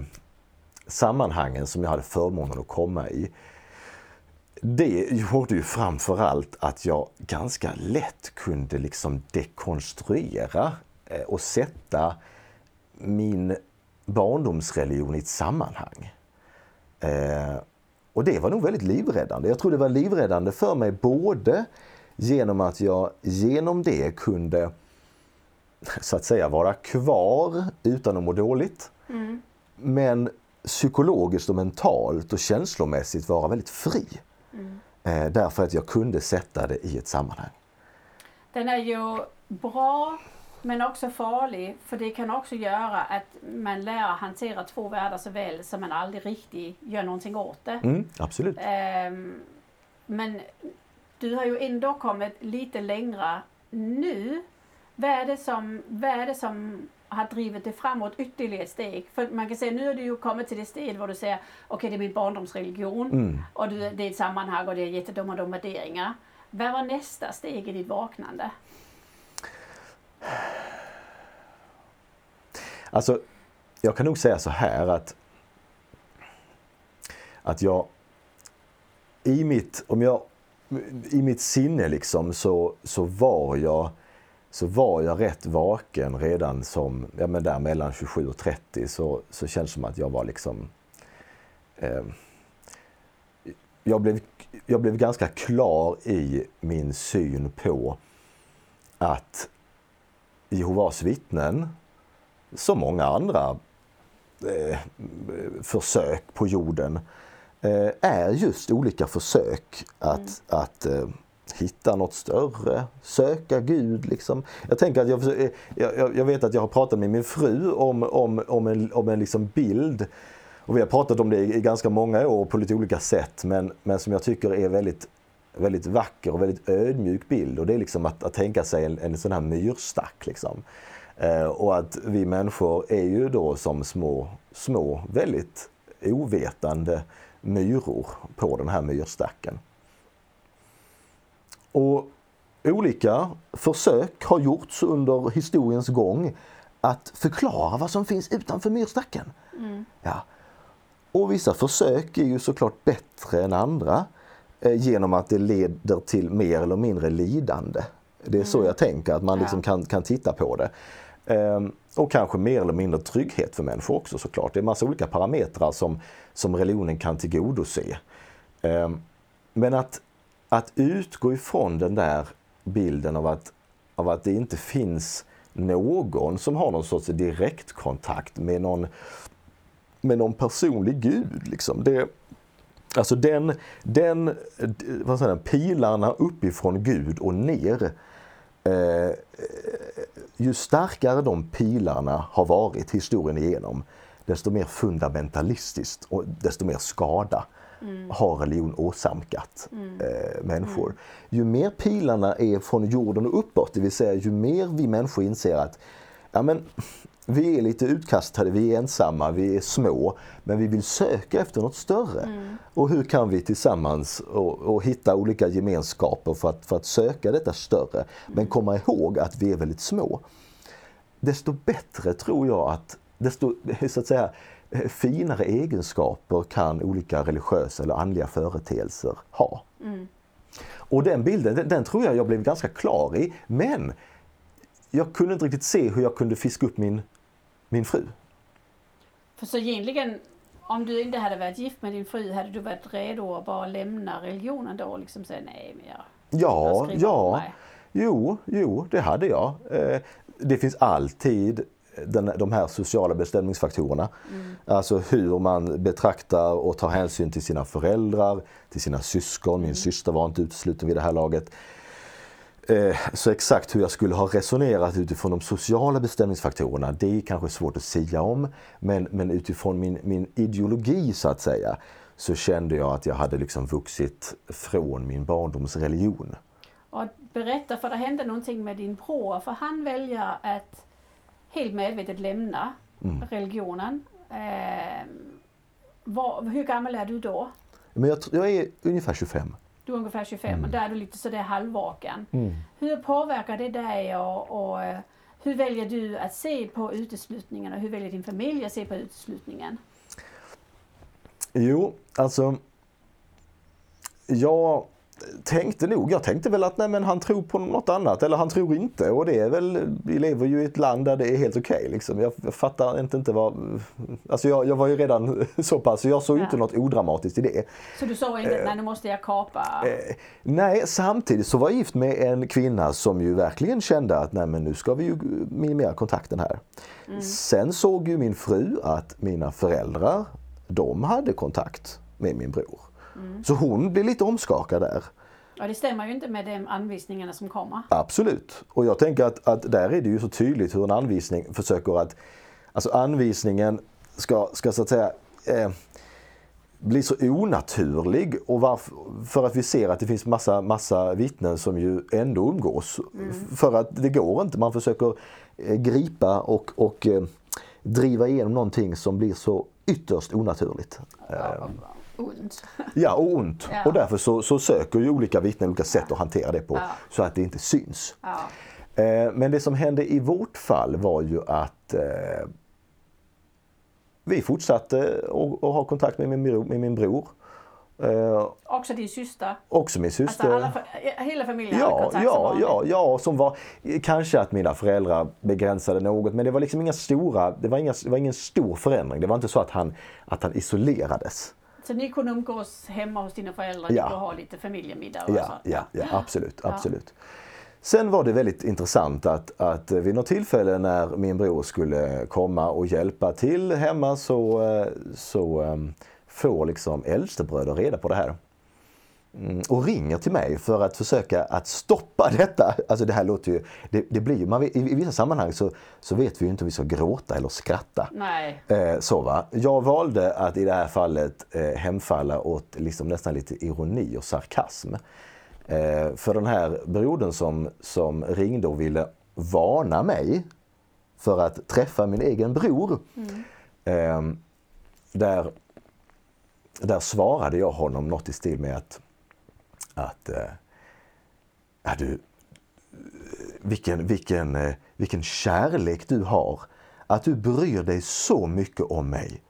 sammanhangen som jag hade förmånen att komma i det gjorde ju framförallt att jag ganska lätt kunde liksom dekonstruera eh, och sätta min barndomsreligion i ett sammanhang. Eh, och det var nog väldigt livräddande. Jag tror det var livräddande för mig både genom att jag genom det kunde så att säga vara kvar utan att må dåligt. Mm. Men psykologiskt och mentalt och känslomässigt vara väldigt fri. Mm. därför att jag kunde sätta det i ett sammanhang. Den är ju bra men också farlig för det kan också göra att man lär hantera två världar så väl som man aldrig riktigt gör någonting åt det. Mm, absolut. Um, men du har ju ändå kommit lite längre nu. Vad är det som, vad är det som har drivit det framåt ytterligare steg. För man kan säga nu har du ju kommit till det steg där du säger okej okay, det är min barndomsreligion mm. och det är ett sammanhang och det är jättedumma de värderingar. Vad var nästa steg i ditt vaknande? Alltså, jag kan nog säga så här att att jag i mitt, om jag, i mitt sinne liksom så, så var jag så var jag rätt vaken redan som, ja men där mellan 27 och 30 så, så känns det som att jag var liksom eh, jag, blev, jag blev ganska klar i min syn på att Jehovas vittnen, som många andra eh, försök på jorden, eh, är just olika försök att, mm. att eh, hitta något större, söka Gud. Liksom. Jag tänker att eh, jag, jag, jag, vet att jag har pratat med min fru om, om, om en, om en liksom bild. Och vi har pratat om det i, ganska många år på lite olika sätt men, men som jag tycker är väldigt, väldigt vacker och väldigt ödmjuk bild. Och det är liksom att, att tänka sig en, en sån här myrstack. Liksom. Eh, och att vi människor är ju då som små, små väldigt ovetande myror på den här myrstacken. Och olika försök har gjorts under historiens gång att förklara vad som finns utanför myrstacken. Ja. Och vissa försök är ju såklart bättre än andra eh, genom att det leder till mer eller mindre lidande. Det är så jag tänker, att man liksom Ja. kan, kan titta på det. Ehm, och kanske mer eller mindre trygghet för människor också såklart. Det är massa olika parametrar som, som religionen kan tillgodose. Ehm, men att, att utgå ifrån den där bilden av att, av att det inte finns någon som har någon sorts direktkontakt med någon, med någon personlig gud. Liksom. Det, alltså den, den, vad säger den pilarna uppifrån Gud och ner eh, ju starkare de pilarna har varit historien igenom, desto mer fundamentalistiskt och desto mer skada har religion åsamkat eh, människor. Ju mer pilarna är från jorden och uppåt, det vill säga ju mer vi människor inser att ja, men, vi är lite utkastade, vi är ensamma, vi är små, men vi vill söka efter något större. Och hur kan vi tillsammans och, och hitta olika gemenskaper för att, för att söka detta större, men komma ihåg att vi är väldigt små. Desto bättre tror jag att, desto så att säga, finare egenskaper kan olika religiösa eller andliga företeelser ha. Och den bilden, den, den tror jag jag blev ganska klar i, men jag kunde inte riktigt se hur jag kunde fiska upp min, min fru. För så egentligen, om du inte hade varit gift med din fru, hade du varit redo att bara lämna religionen då och liksom säga nej, men jag, jag Ja, om ja. Jo, jo, det hade jag. Eh, Det finns alltid den, de här sociala bestämningsfaktorerna. Alltså hur man betraktar och tar hänsyn till sina föräldrar, till sina syskon. Min syster var inte utesluten vid det här laget. Eh, Så exakt hur jag skulle ha resonerat utifrån de sociala bestämningsfaktorerna, det är kanske svårt att säga om. Men, men utifrån min, min ideologi så att säga, så kände jag att jag hade liksom vuxit från min barndoms religion. Och berätta, för det hände någonting med din bror, för han väljer att helt medvetet lämna Mm. religionen. Eh, vad, hur gammal är du då? Men jag, jag är ungefär 25. Du är ungefär 25 Mm. och där är du lite sådär halvvaken. Hur påverkar det dig och, och eh, hur väljer du att se på uteslutningen och hur väljer din familj att se på uteslutningen? Jo, alltså. Jag tänkte nog, jag tänkte väl att nej men han tror på något annat eller han tror inte och det är väl, vi lever ju i ett land där det är helt okej liksom. Jag, jag fattar inte, inte vad, alltså jag, jag var ju redan så pass, så jag såg Ja. inte något odramatiskt i det. Så du sa inte, nej nu måste jag kapa. Eh, nej, samtidigt så var jag gift med en kvinna som ju verkligen kände att nej men nu ska vi ju minimera kontakten här. Sen såg ju min fru att mina föräldrar, de hade kontakt med min bror. Så hon blev lite omskakad där. Och det stämmer ju inte med de anvisningarna som kommer. Absolut. Och jag tänker att, att där är det ju så tydligt hur en anvisning försöker att... Alltså anvisningen ska, ska så att säga eh, bli så onaturlig och varf, för att vi ser att det finns massa, massa vittnen som ju ändå umgås. För att det går inte. Man försöker eh, gripa och, och eh, driva igenom någonting som blir så ytterst onaturligt. Ja, ont. Ja, och ont. Ja. Och därför så, så söker ju olika vittnen olika sätt att hantera det på Ja. så att det inte syns. Ja. Eh, men det som hände i vårt fall var ju att eh, vi fortsatte att ha kontakt med min, bror- med min bror. Eh, Också din syster. också min syster. Alltså alla, hela familjen hade Ja, kontakt som ja, vanligt. ja, ja, som var kanske att mina föräldrar begränsade något men det var liksom inga stora, det var, inga, det var ingen stor förändring. Det var inte så att han, att han isolerades. Så ni kunde umgås hemma hos dina föräldrar, Ja. ha lite familjemiddag Ja, så. ja, ja absolut. absolut. Sen var det väldigt intressant att, att vid något tillfälle när min bror skulle komma och hjälpa till hemma så, eh, så um, får liksom äldstebröder reda på det här. Mm, och ringer till mig för att försöka att stoppa detta. Alltså det här låter ju, det, det blir ju, man i, i vissa sammanhang så, så vet vi ju inte om vi ska gråta eller skratta. Nej. Eh, så va. Jag valde att i det här fallet eh, hemfalla åt liksom nästan lite ironi och sarkasm. Eh, för den här brodern som, som ringde och ville varna mig för att träffa min egen bror. Eh, där, där svarade jag honom något i stil med att, att eh, ja, du, vilken, vilken, eh, vilken kärlek du har att du bryr dig så mycket om mig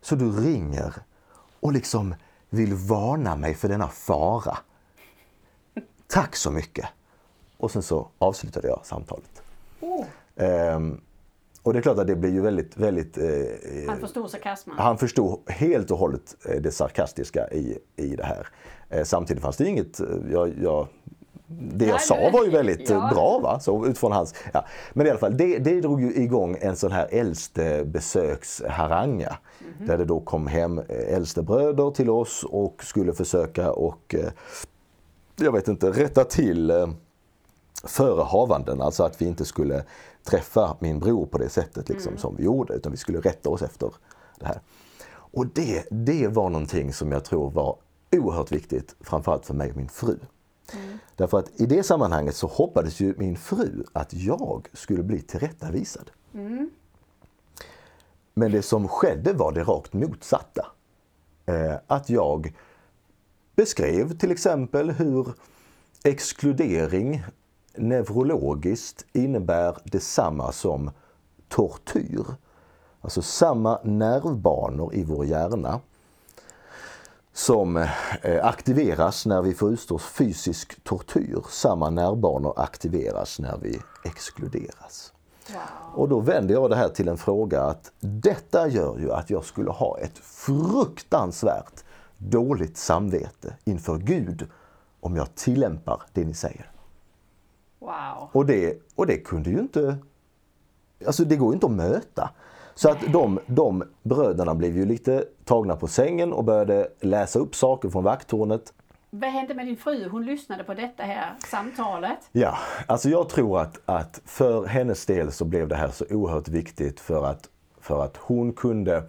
så du ringer och liksom vill varna mig för denna fara. Tack så mycket! Och sen så avslutade jag samtalet. Oh, Ehm, och det är klart att det blir ju väldigt, väldigt... Eh, han förstod sarkasmen. han förstod helt och hållet eh, det sarkastiska i, i det här. Eh, samtidigt fanns det inget, eh, jag, jag, det jag sa var ju väldigt eh, ja. bra va, så utifrån hans, ja. Men i alla fall, det, det drog ju igång en sån här äldste besöksharanga. Mhm. Där det då kom hem eh, äldste bröder till oss och skulle försöka och, eh, jag vet inte, rätta till eh, förehavanden, alltså att vi inte skulle träffa min bror på det sättet liksom, som vi gjorde, utan vi skulle rätta oss efter det här. Och det, det var någonting som jag tror var oerhört viktigt, framförallt för mig och min fru. Därför att i det sammanhanget så hoppades ju min fru att jag skulle bli tillrättavisad. Men det som skedde var det rakt motsatta. Eh, att jag beskrev till exempel hur exkludering neurologiskt innebär detsamma som tortyr. Alltså samma nervbanor i vår hjärna som eh, aktiveras när vi får utstå fysisk tortyr. Samma nervbanor aktiveras när vi exkluderas. Wow. Och då vänder jag det här till en fråga att detta gör ju att jag skulle ha ett fruktansvärt dåligt samvete inför Gud om jag tillämpar det ni säger. Wow. Och det, och det kunde ju inte... Alltså det går ju inte att möta. Så att de, de bröderna blev ju lite tagna på sängen och började läsa upp saker från vakttornet. Vad hände med din fru? Hon lyssnade på detta här samtalet. Ja, alltså jag tror att, att för hennes del så blev det här så oerhört viktigt för att, för att hon kunde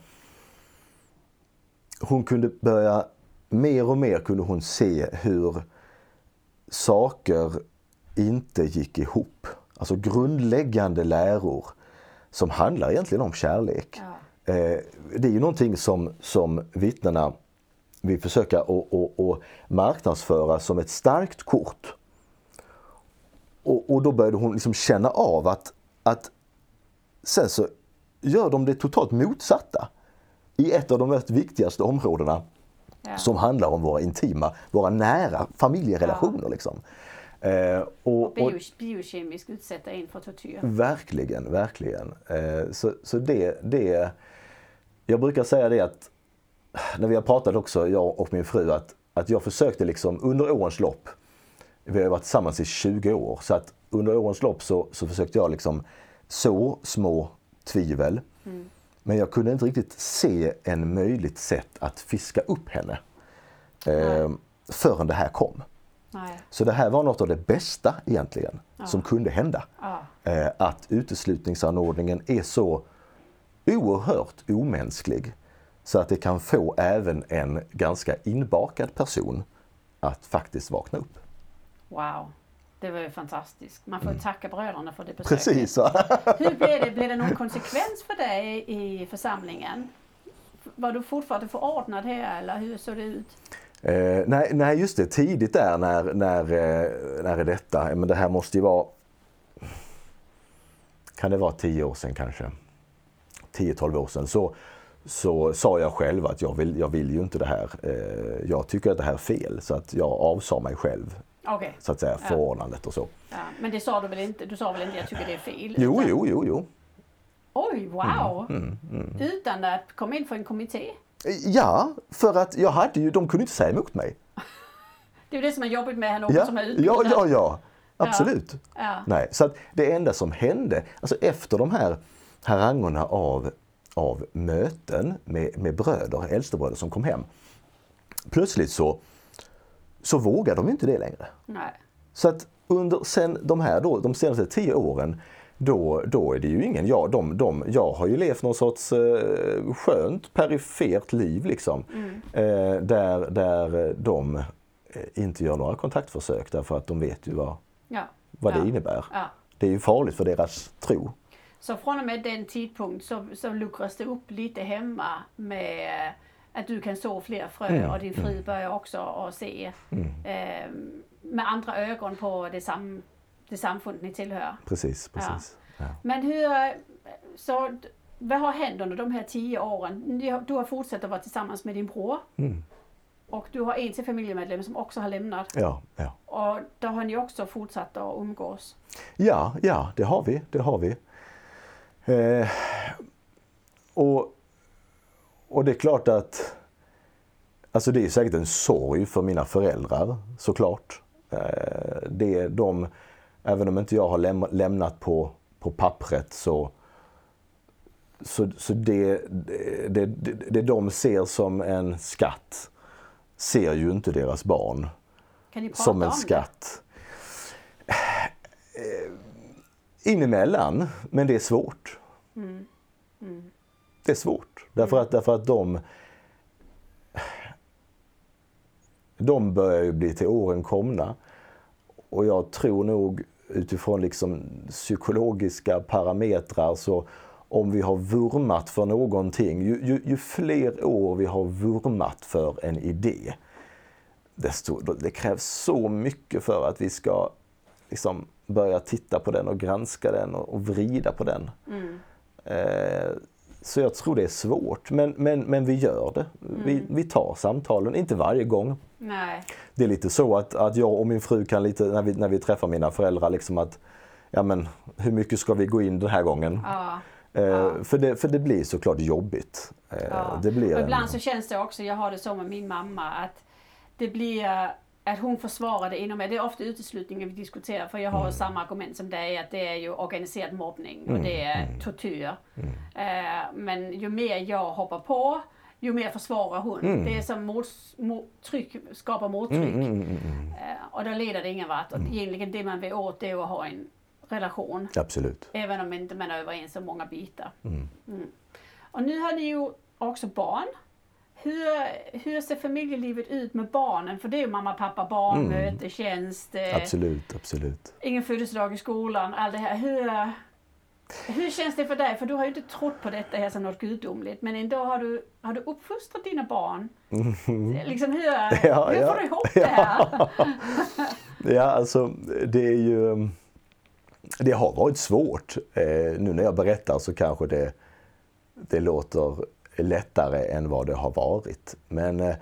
hon kunde börja, mer och mer kunde hon se hur saker inte gick ihop. Alltså grundläggande läror som handlar egentligen om kärlek. Ja. Eh, det är ju någonting som, som vittnena vill försöka att marknadsföra som ett starkt kort. Och, och då började hon liksom känna av att, att sen så gör de det totalt motsatta. I ett av de mest viktigaste områdena Ja. som handlar om våra intima, våra nära familjerelationer. Liksom. Eh, och, och, Bio, biokemiskt utsätta in för tortyr. Verkligen, verkligen. Eh, så så det, det... Jag brukar säga det att, när vi har pratat också, jag och min fru, att, att jag försökte liksom under årens lopp, vi har varit tillsammans i 20 år, så att under årens lopp så, så försökte jag liksom så små tvivel. Men jag kunde inte riktigt se en möjligt sätt att fiska upp henne. Eh, förrän det här kom. Nej. Så det här var något av det bästa egentligen som kunde hända. Ja. Eh, att uteslutningsanordningen är så oerhört omänsklig så att det kan få även en ganska inbakad person att faktiskt vakna upp. Wow. Det var ju fantastiskt. Man får ju tacka bröderna för det besöket. Mm. Precis! Hur blev det? Blev det någon konsekvens för dig i församlingen? Var du fortfarande förordnad här eller hur såg det ut? Eh, nej, nej, just det. Tidigt där när, när, eh, när är detta? Men det här måste ju vara... Kan det vara 10 år sedan kanske? 10-12 år sedan. Så, så sa jag själv att jag vill, jag vill ju inte det här. Eh, jag tycker att det här är fel. Så att jag avsade mig själv, Okej. så att säga, Ja. förordnandet och så. Ja, men det sa du väl inte? Du sa väl inte jag tycker det är fel? Jo, utan- jo, jo, jo. Oj, wow! Mm, Utan att komma in för en kommitté? Ja, för att jag hade ju, de kunde inte säga emot mig. Det är ju det som är jobbigt med någon Ja, som är ja, utbildad. ja, ja. Absolut. Ja. Nej, så att det enda som hände, alltså efter de här harangorna av, av möten med, med bröder, äldstebröder som kom hem. Plötsligt så, så vågade de inte det längre. Nej. Så att under sen de här då, de senaste tio åren, då, då är det ju ingen, ja, de, de, jag har ju levt någon sorts eh, skönt perifert liv liksom. Eh, där, där de eh, inte gör några kontaktförsök därför att de vet ju vad, Ja. vad ja. det innebär. Ja. Det är ju farligt för deras tro. Så från och med den tidpunkt så, så luckras det upp lite hemma med att du kan så fler frö Mm, och din fru börjar också att se eh, med andra ögon på det, sam, det samfund ni tillhör. Precis, precis. Ja. Men hur, så vad har hänt under de här tio åren? Du har fortsatt att vara tillsammans med din bror. Mm. Och du har en till familjemedlem som också har lämnat. Ja, ja. Och då har ni också fortsatt att umgås. Ja, ja, det har vi. Det har vi. Eh, och, och det är klart att Alltså det är säkert en sorg för mina föräldrar såklart. Eh, det är de, även om inte jag har läm lämnat på, på pappret så, så, så det, det, det, det de ser som en skatt ser ju inte deras barn som en skatt. Eh, Inemellan, men det är svårt. Mm. Mm. Det är svårt. Därför att, därför att de de börjar ju bli till åren komna. Och jag tror nog utifrån liksom psykologiska parametrar så om vi har vurmat för någonting, ju, ju, ju fler år vi har vurmat för en idé, desto, det krävs så mycket för att vi ska liksom börja titta på den och granska den och, och vrida på den. Mm. Eh, så jag tror det är svårt, men, men, men vi gör det. Vi, vi tar samtalen, inte varje gång. Nej. Det är lite så att, att jag och min fru kan lite, när vi, när vi träffar mina föräldrar, liksom att ja men hur mycket ska vi gå in den här gången? Ja. Eh, Ja. för, det, för det blir såklart jobbigt. Eh, Ja. det blir och en- ibland så känns det också, jag har det så med min mamma, att det blir att hon försvarar det inom. Det är ofta uteslutningen vi diskuterar för jag har Mm. samma argument som dig att det är ju organiserad mobbning och det är Mm. tortyr. Eh, men ju mer jag hoppar på, ju mer försvarar hon. Det är som mots, mot, tryck, skapar mottryck. Mm, mm, mm, mm. Eh, och då leder det ingen vart. Och egentligen det man vill åt det är att ha en relation. Absolut. Även om inte man är överens om många bitar. Mm. Mm. Och nu har ni ju också barn. Hur, hur ser familjelivet ut med barnen? För det är ju mamma, pappa, barn, Mm. tjänst, eh, Absolut, absolut. ingen födelsedag i skolan, allt det här. Hur, hur känns det för dig? För du har ju inte trott på detta här som något gudomligt. Men ändå har du, har du uppfostrat dina barn. Liksom hur, Ja, hur ja. får du ihop det här? Ja, alltså det är ju... Det har varit svårt. Eh, nu när jag berättar så kanske det, det låter lättare än vad det har varit. Men eh,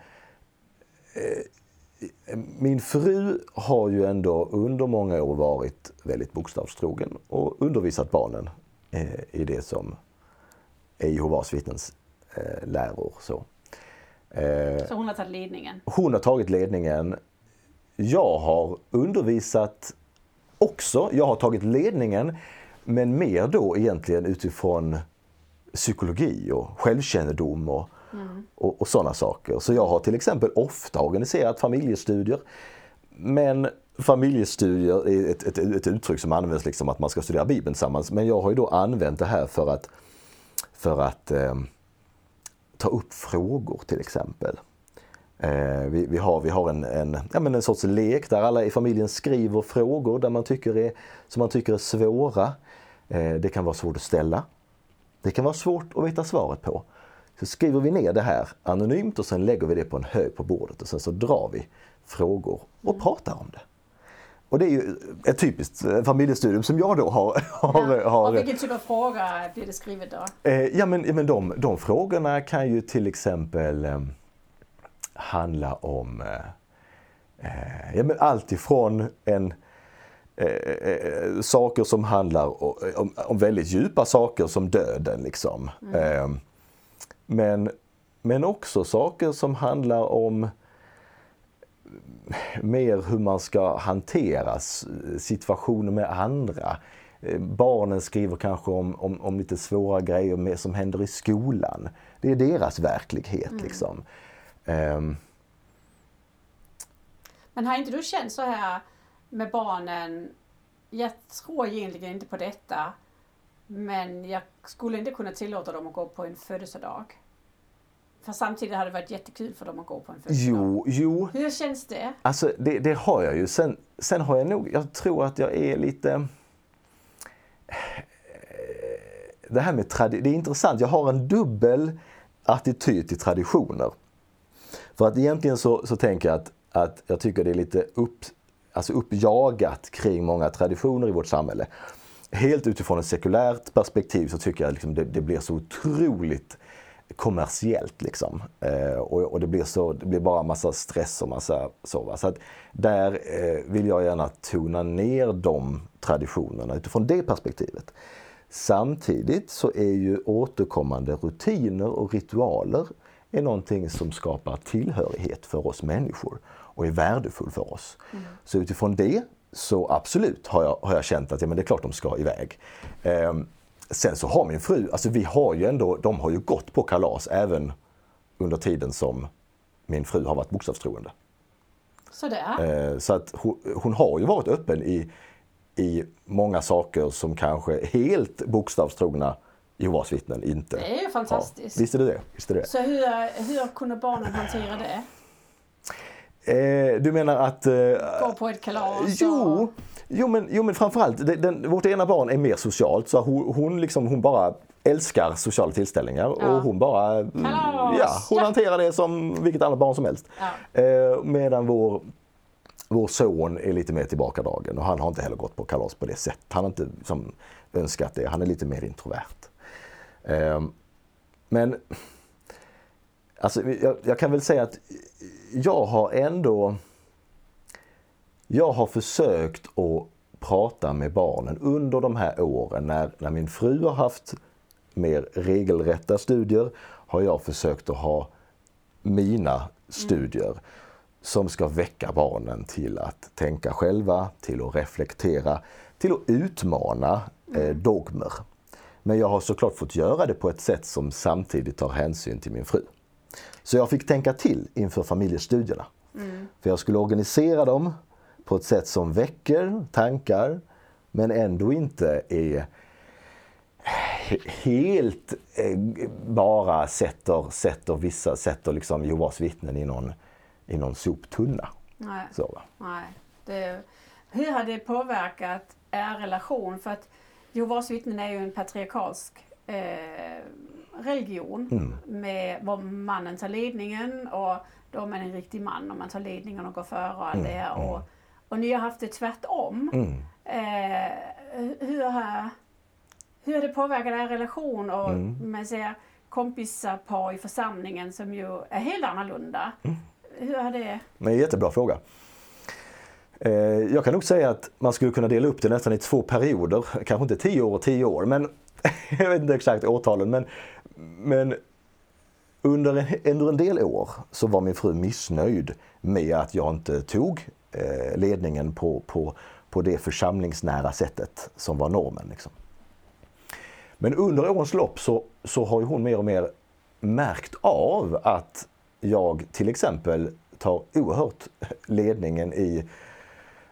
eh, min fru har ju ändå under många år varit väldigt bokstavstrogen och undervisat barnen eh, i det som är Jehovas vittnens eh, läror. Så. Eh, Så hon har tagit ledningen. hon har tagit ledningen. Jag har undervisat också. Jag har tagit ledningen, men mer då egentligen utifrån psykologi och självkännedom och, och, och sådana saker. Så jag har till exempel ofta organiserat familjestudier. Men familjestudier är ett, ett, ett uttryck som används liksom att man ska studera Bibeln tillsammans. Men jag har ju då använt det här för att, för att eh, ta upp frågor till exempel. Eh, vi, vi har, vi har en, en, ja, men en sorts lek där alla i familjen skriver frågor där man tycker är, som man tycker är svåra. Eh, det kan vara svårt att ställa. Det kan vara svårt att veta svaret på. Så skriver vi ner det här anonymt och sen lägger vi det på en hög på bordet och sen så drar vi frågor och pratar om det. Och det är ju ett typiskt eh, familjestudium som jag då har, har, Ja. har Och vilken typ av fråga blir det skrivet då? Eh, ja men, ja, men de, de frågorna kan ju till exempel eh, handla om eh, eh, ja, men allt ifrån en, eh, eh, saker som handlar om, om, om väldigt djupa saker som döden. Liksom. Eh, men, men också saker som handlar om mer hur man ska hantera situationer med andra. Eh, Barnen skriver kanske om, om, om lite svåra grejer med, som händer i skolan. Det är deras verklighet liksom. Ehm, Men har inte du känt så här med barnen, jag tror egentligen inte på detta, men jag skulle inte kunna tillåta dem att gå på en födelsedag. För samtidigt hade det varit jättekul för dem att gå på en födelsedag. jo, jo, Hur känns det? Alltså det, det har jag ju. Sen, sen har jag nog, jag tror att jag är lite... Det här med tradi- det är intressant. Jag har en dubbel attityd till traditioner. För att egentligen så, så tänker jag att, att jag tycker det är lite upp, alltså uppjagat kring många traditioner i vårt samhälle. helt utifrån ett sekulärt perspektiv så tycker jag liksom det, det blir så otroligt kommersiellt liksom. Eh, och, och, det, blir så, det blir bara massa stress och massa så. Va? Så att där eh, vill jag gärna tona ner de traditionerna utifrån det perspektivet. Samtidigt så är ju återkommande rutiner och ritualer är någonting som skapar tillhörighet för oss människor och är värdefull för oss. Mm. Så utifrån det så absolut har jag, har jag känt att ja, men det är klart de ska iväg. Eh, sen så har min fru, alltså vi har ju ändå, de har ju gått på kalas även under tiden som min fru har varit bokstavstroende. Sådär. Eh, så att hon, hon, har ju varit öppen i, i många saker som kanske helt bokstavstrogna Jehovas vittnen inte Det är ju fantastiskt. Har. Visst är det det? Visst är det. Så hur, hur kunde barnen hantera det? Eh, du menar att... Eh, Gå på ett kalas? Jo, och... jo, men, jo men framförallt, den, den, vårt ena barn är mer socialt så hon, hon, liksom, hon bara älskar sociala tillställningar ja. och hon bara... Ja, hon ja. hanterar det som vilket annat barn som helst. Ja. Eh, medan vår vår son är lite mer tillbakadragen och han har inte heller gått på kalas på det sättet. Han har inte som, önskat det. Han är lite mer introvert. Eh, men alltså, jag, jag, kan väl säga att jag har ändå jag har försökt att prata med barnen under de här åren när, när min fru har haft mer regelrätta studier har jag försökt att ha mina studier mm. som ska väcka barnen till att tänka själva, till att reflektera, till att utmana eh, mm. dogmer. Men jag har såklart fått göra det på ett sätt som samtidigt tar hänsyn till min fru. Så jag fick tänka till inför familjestudierna. Mm. För jag skulle organisera dem på ett sätt som väcker tankar men ändå inte är helt eh, bara sätter, sätter vissa, sätter liksom Jehovas vittnen i någon, i någon soptunna. Nej. Så, Nej. Det, hur har det påverkat er relation? För att Jehovas vittnen är ju en patriarkalsk eh, religion mm. med var mannen tar ledningen och då är man en riktig man och man tar ledningen och går före och allt mm. det. Och, mm. och ni har haft det tvärtom. Mm. Eh, hur, har, hur har det påverkat er relation och man säger kompisar i församlingen som ju är helt annorlunda? Hur har det... Men jättebra fråga. Eh, jag kan nog säga att man skulle kunna dela upp det nästan i två perioder. Kanske inte tio år och tio år, men jag vet inte exakt årtalen. Men, men under, en, under en del år så var min fru missnöjd med att jag inte tog eh, ledningen på, på, på det församlingsnära sättet som var normen. Liksom. Men under årens lopp så, så har hon mer och mer märkt av att jag till exempel tar oerhört ledningen i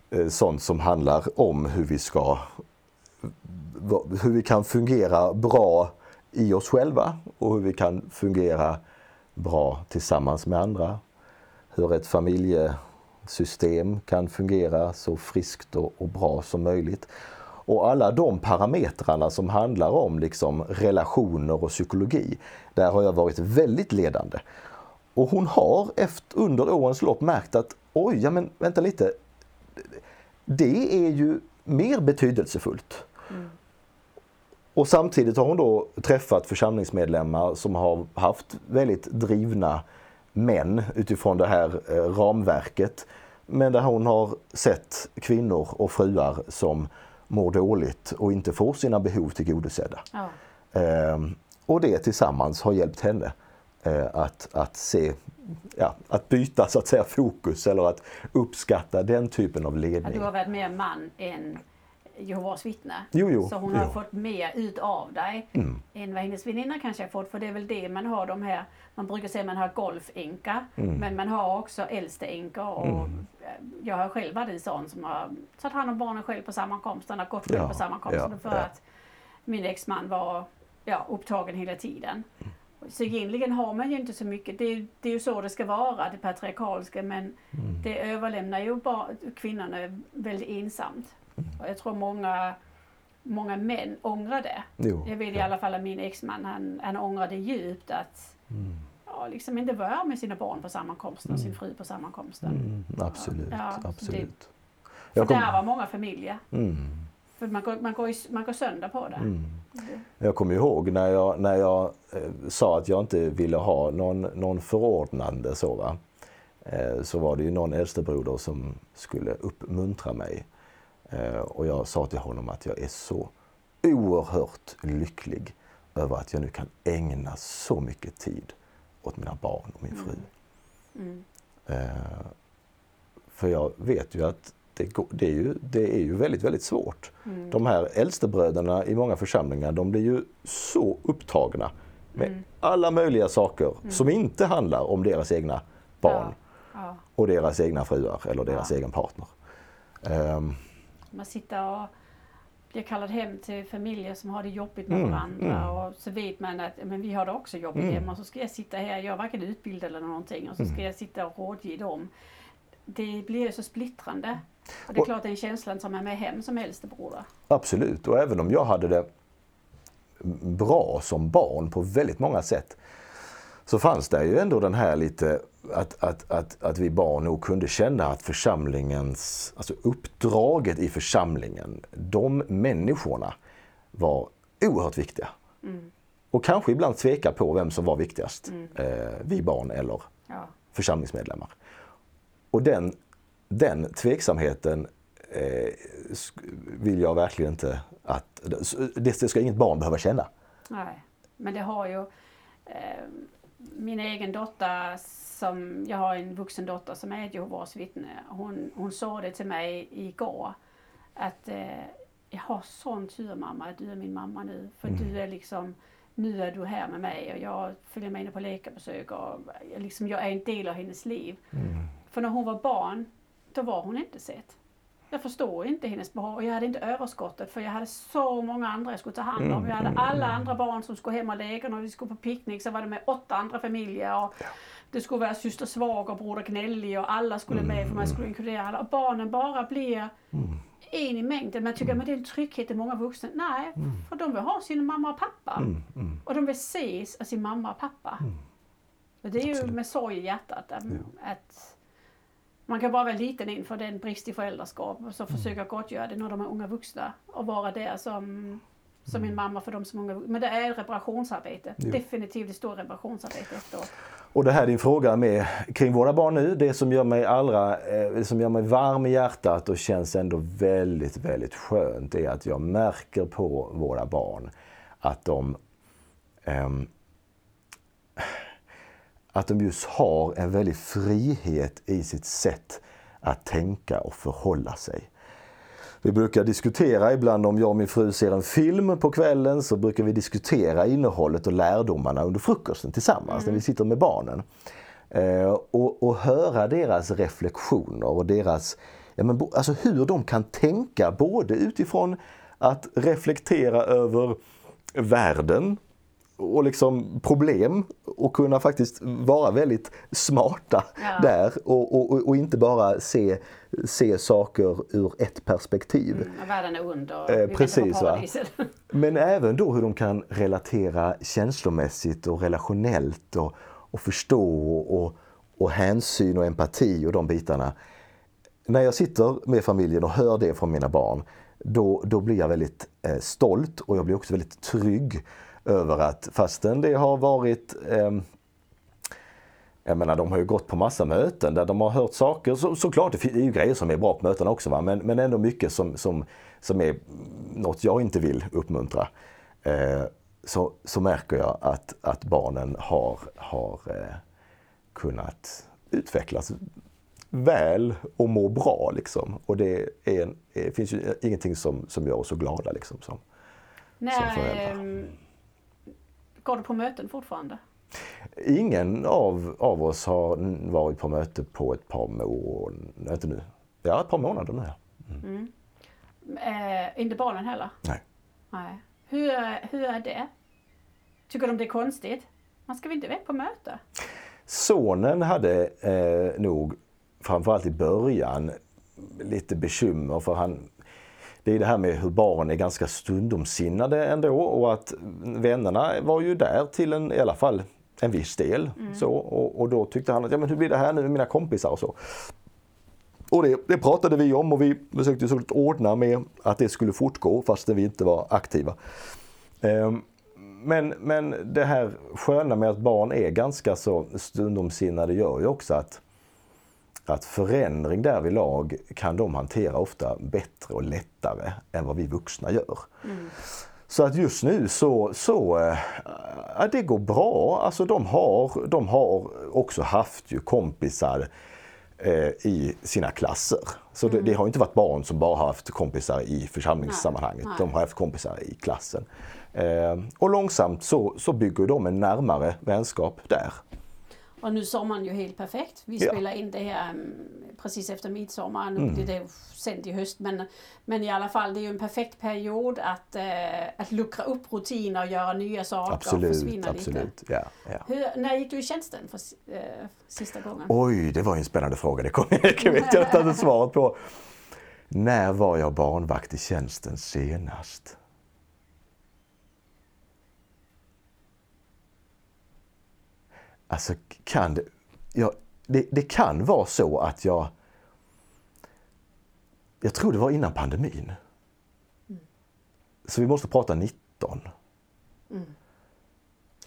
eh, sånt som handlar om hur vi ska hur vi kan fungera bra i oss själva och hur vi kan fungera bra tillsammans med andra. Hur ett familjesystem kan fungera så friskt och, bra som möjligt. Och alla de parametrarna som handlar om liksom relationer och psykologi, där har jag varit väldigt ledande. Och hon har efter, under årens lopp märkt att oj, ja men vänta lite. Det är ju mer betydelsefullt. Mm. Och samtidigt har hon då träffat församlingsmedlemmar som har haft väldigt drivna män utifrån det här eh, ramverket. Men där hon har sett kvinnor och fruar som mår dåligt och inte får sina behov tillgodosedda. Ja. Ehm, och det tillsammans har hjälpt henne eh, att, att se ja, att byta så att säga fokus eller att uppskatta den typen av ledning. du har varit mer man än Jehovas vittne. Jo, jo, så hon jo. har fått mer ut av dig mm. än vad hennes väninna kanske har fått. För det är väl det man har de här, man brukar säga att man har golfänka mm. men man har också äldsteänkor och mm. jag har själv varit en sån som har tagit hand om barnen själv på sammankomsterna, gått själv ja, på sammankomsterna ja, för ja. att min exman var ja, upptagen hela tiden. Mm. Så egentligen har man ju inte så mycket, det, det är ju så det ska vara, det patriarkaliska men mm. det överlämnar ju bara kvinnorna väldigt ensamt. Och jag tror många, många män ångrar det. Jo, jag vet ja. i alla fall att min exman han, han ångrade djupt att mm. ja, liksom inte vara med sina barn på sammankomsten och sin mm. fru på sammankomsten. Mm, absolut, ja, absolut. Det, för kom... där var många familjer. Mm. För man går, man går, man går sönder på det. Mm. Jag kommer ihåg när jag, när jag eh, sa att jag inte ville ha någon, någon förordnande så va. Eh, så var det ju någon äldstebroder som skulle uppmuntra mig. Eh, och jag sa till honom att jag är så oerhört lycklig över att jag nu kan ägna så mycket tid åt mina barn och min fru. Mm. Eh, för jag vet ju att det, går, det, är ju, det är ju väldigt, väldigt svårt. Mm. De här äldstebröderna i många församlingar, de blir ju så upptagna med Mm. alla möjliga saker som inte handlar om deras egna barn Ja. och deras egna fruar eller deras Ja. egen partner. Ehm, Man sitter och blir kallad hem till familjer som har det jobbigt med Mm, varandra mm. och så vet man att men vi har det också jobbigt Mm. hemma och så ska jag sitta här, jag är varken utbildad eller någonting och så ska jag sitta och rådge dem. Det blir ju så splittrande. Och det är Och- klart den känslan som är med hem som äldstebroder. Absolut, och även om jag hade det bra som barn på väldigt många sätt så fanns det ju ändå den här lite att, att, att, att vi barn nog kunde känna att församlingens, alltså uppdraget i församlingen, de människorna var oerhört viktiga. Mm. Och kanske ibland tveka på vem som var viktigast, eh, vi barn eller Ja. församlingsmedlemmar. Och den, den tveksamheten eh, vill jag verkligen inte att... Det, det ska inget barn behöva känna. Nej, men det har ju eh, min egen dotter som, jag har en vuxen dotter som är ett Jehovas vittne. Hon, hon sa det till mig igår att eh, jag har sån tur mamma att du är min mamma nu. För du är liksom, nu är du här med mig och jag följer med henne på läkarbesök och jag liksom, jag är en del av hennes liv. För när hon var barn, då var hon inte sett. Jag förstår inte hennes behov och jag hade inte överskottet för jag hade så många andra jag skulle ta hand om. Jag hade alla andra barn som skulle hem och leka. När vi skulle på picknick så var det med åtta andra familjer. Och det skulle vara syster svag och broder gnällig och alla skulle med för man skulle inkludera alla. Och barnen bara blir en i mängden. Jag tycker att det är en trygghet i många vuxna. Nej, för de vill ha sin mamma och pappa. Och de vill ses av sin mamma och pappa. Och det är ju Absolut. med sorg i hjärtat att, att man kan bara vara liten inför den brist i föräldraskap och så Mm. försöka gottgöra det när de är unga vuxna och vara där som, som Mm. en mamma för dem som unga vuxna. Men det är reparationsarbete. Jo. Definitivt ett stort reparationsarbete efteråt. Och det här din fråga med kring våra barn nu, det som gör mig allra, eh, det som gör mig varm i hjärtat och känns ändå väldigt, väldigt skönt är att jag märker på våra barn att de ehm, att de just har en väldig frihet i sitt sätt att tänka och förhålla sig. Vi brukar diskutera ibland om jag och min fru ser en film på kvällen så brukar vi diskutera innehållet och lärdomarna under frukosten tillsammans när vi sitter med barnen. Eh, och, och höra deras reflektioner och deras, ja men, alltså hur de kan tänka både utifrån att reflektera över världen och liksom problem och kunna faktiskt vara väldigt smarta Ja. där och, och, och inte bara se, se saker ur ett perspektiv. Mm, och världen är under. Eh, vi precis, va? Men även då hur de kan relatera känslomässigt och relationellt och, och förstå och, och hänsyn och empati och de bitarna. När jag sitter med familjen och hör det från mina barn, då, då blir jag väldigt eh, stolt och jag blir också väldigt trygg över att fastän det har varit ehm, jag menar de har ju gått på massa möten där de har hört saker. Så, såklart det är ju grejer som är bra på mötena också va? Men, men ändå mycket som, som, som är något jag inte vill uppmuntra. Eh, så, så märker jag att, att barnen har, har eh, kunnat utvecklas väl och må bra. Liksom. Och det, är det finns ju ingenting som, som gör oss så glada. Liksom, som, När, föräldrar. Går du på möten fortfarande? Ingen av, av oss har varit på möte på ett par månader. Inte nu. Ja, ett par månader nu. ja. Eh, inte barnen heller? Nej. Nej. Hur, är- hur är det? Tycker de det är konstigt? Man ska väl inte iväg på möte? Sonen hade eh, nog framförallt i början lite bekymmer för han det är det här med hur barn är ganska stundomsinnade ändå och att vännerna var ju där till en, i alla fall en viss del. Så, och, och då tyckte han att ja, men hur blir det här nu med mina kompisar och så. och det, det, pratade vi om och vi försökte såklart ordna med att det skulle fortgå fastän vi inte var aktiva. Ehm, men, men det här sköna med att barn är ganska så stundomsinnade gör ju också att, att förändring därvidlag kan de hantera ofta bättre och lättare än vad vi vuxna gör. Mm. Så att just nu så, så äh, det går bra. Alltså de har, de har också haft ju kompisar eh, i sina klasser. Så mm. det, det, har inte varit barn som bara haft kompisar i församlingssammanhanget. Nej, nej. De har haft kompisar i klassen. Eh, och långsamt så, så bygger de en närmare vänskap där. Och nu sommaren ju helt perfekt. Vi ja. spelar in det här um, precis efter midsommar. Nu mm. blir det sänt i höst. Men, men i alla fall, det är ju en perfekt period att, uh, att luckra upp rutiner och göra nya saker absolut, och försvinna absolut. lite. Ja, ja. Hur, när gick du i tjänsten för, uh, sista gången? Oj, det var en spännande fråga. Det kommer jag inte svaret på. När var jag barnvakt i tjänsten senast? Alltså kan det, ja, det, det kan vara så att jag jag tror det var innan pandemin. Mm. Så vi måste prata 19. Mm.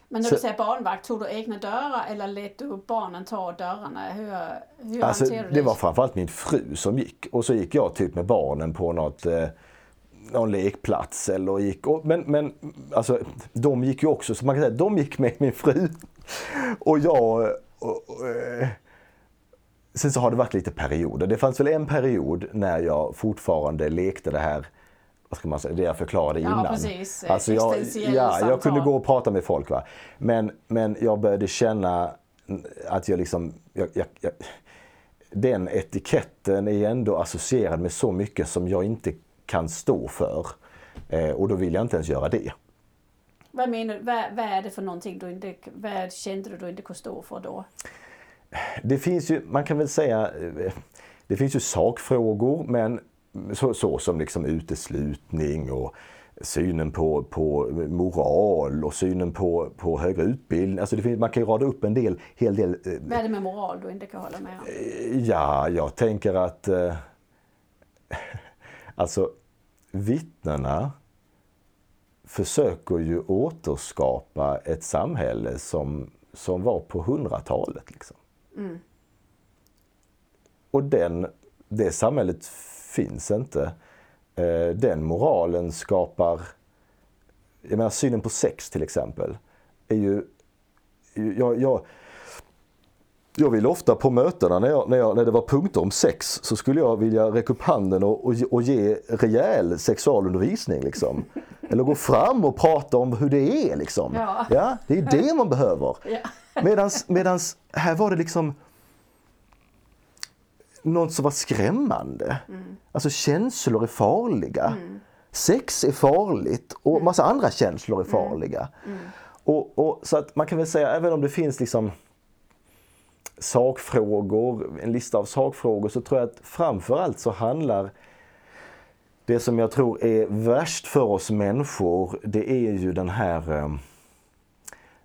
Men när så, du säger barnvakt, tog du egna dörrar eller lät du barnen ta dörrarna? Hur, hur alltså, hanterade du det? Det var framförallt min fru som gick och så gick jag typ med barnen på något eh, någon lekplats eller gick, och, men, men alltså de gick ju också, så man kan säga de gick med min fru och jag och, och, eh, Sen så har det varit lite perioder. Det fanns väl en period när jag fortfarande lekte det här vad ska man säga, det jag förklarade innan. Ja, precis. Alltså jag, ja, jag kunde gå och prata med folk. Va? Men, men jag började känna att jag liksom... Jag, jag, jag, den etiketten är ändå associerad med så mycket som jag inte kan stå för. Eh, och då vill jag inte ens göra det. Vad menar du? Vad, vad, är det för någonting du inte, vad kände du du inte kunde stå för då? Det finns ju, man kan väl säga, det finns ju sakfrågor men så, så som liksom uteslutning och synen på, på moral och synen på, på högre utbildning. Alltså det finns, man kan ju rada upp en del, hel del... Eh, vad är det med moral du inte kan hålla med om? Eh, ja, jag tänker att eh, alltså vittnena försöker ju återskapa ett samhälle som, som var på hundratalet. Liksom. Mm. Och den, det samhället finns inte. Eh, den moralen skapar, jag menar synen på sex till exempel, är ju, jag, jag, jag vill ofta på mötena när, jag, när, jag, när det var punkter om sex så skulle jag vilja räcka upp handen och, och, och ge rejäl sexualundervisning. Liksom. Eller gå fram och prata om hur det är. Liksom. Ja. ja det är det man behöver. Ja. Medans, medans här var det liksom något som var skrämmande. Mm. Alltså känslor är farliga. Mm. Sex är farligt och mm. massa andra känslor är mm. farliga. Mm. Och, och, så att man kan väl säga, även om det finns liksom sakfrågor, en lista av sakfrågor, så tror jag att framförallt så handlar det som jag tror är värst för oss människor, det är ju den här eh,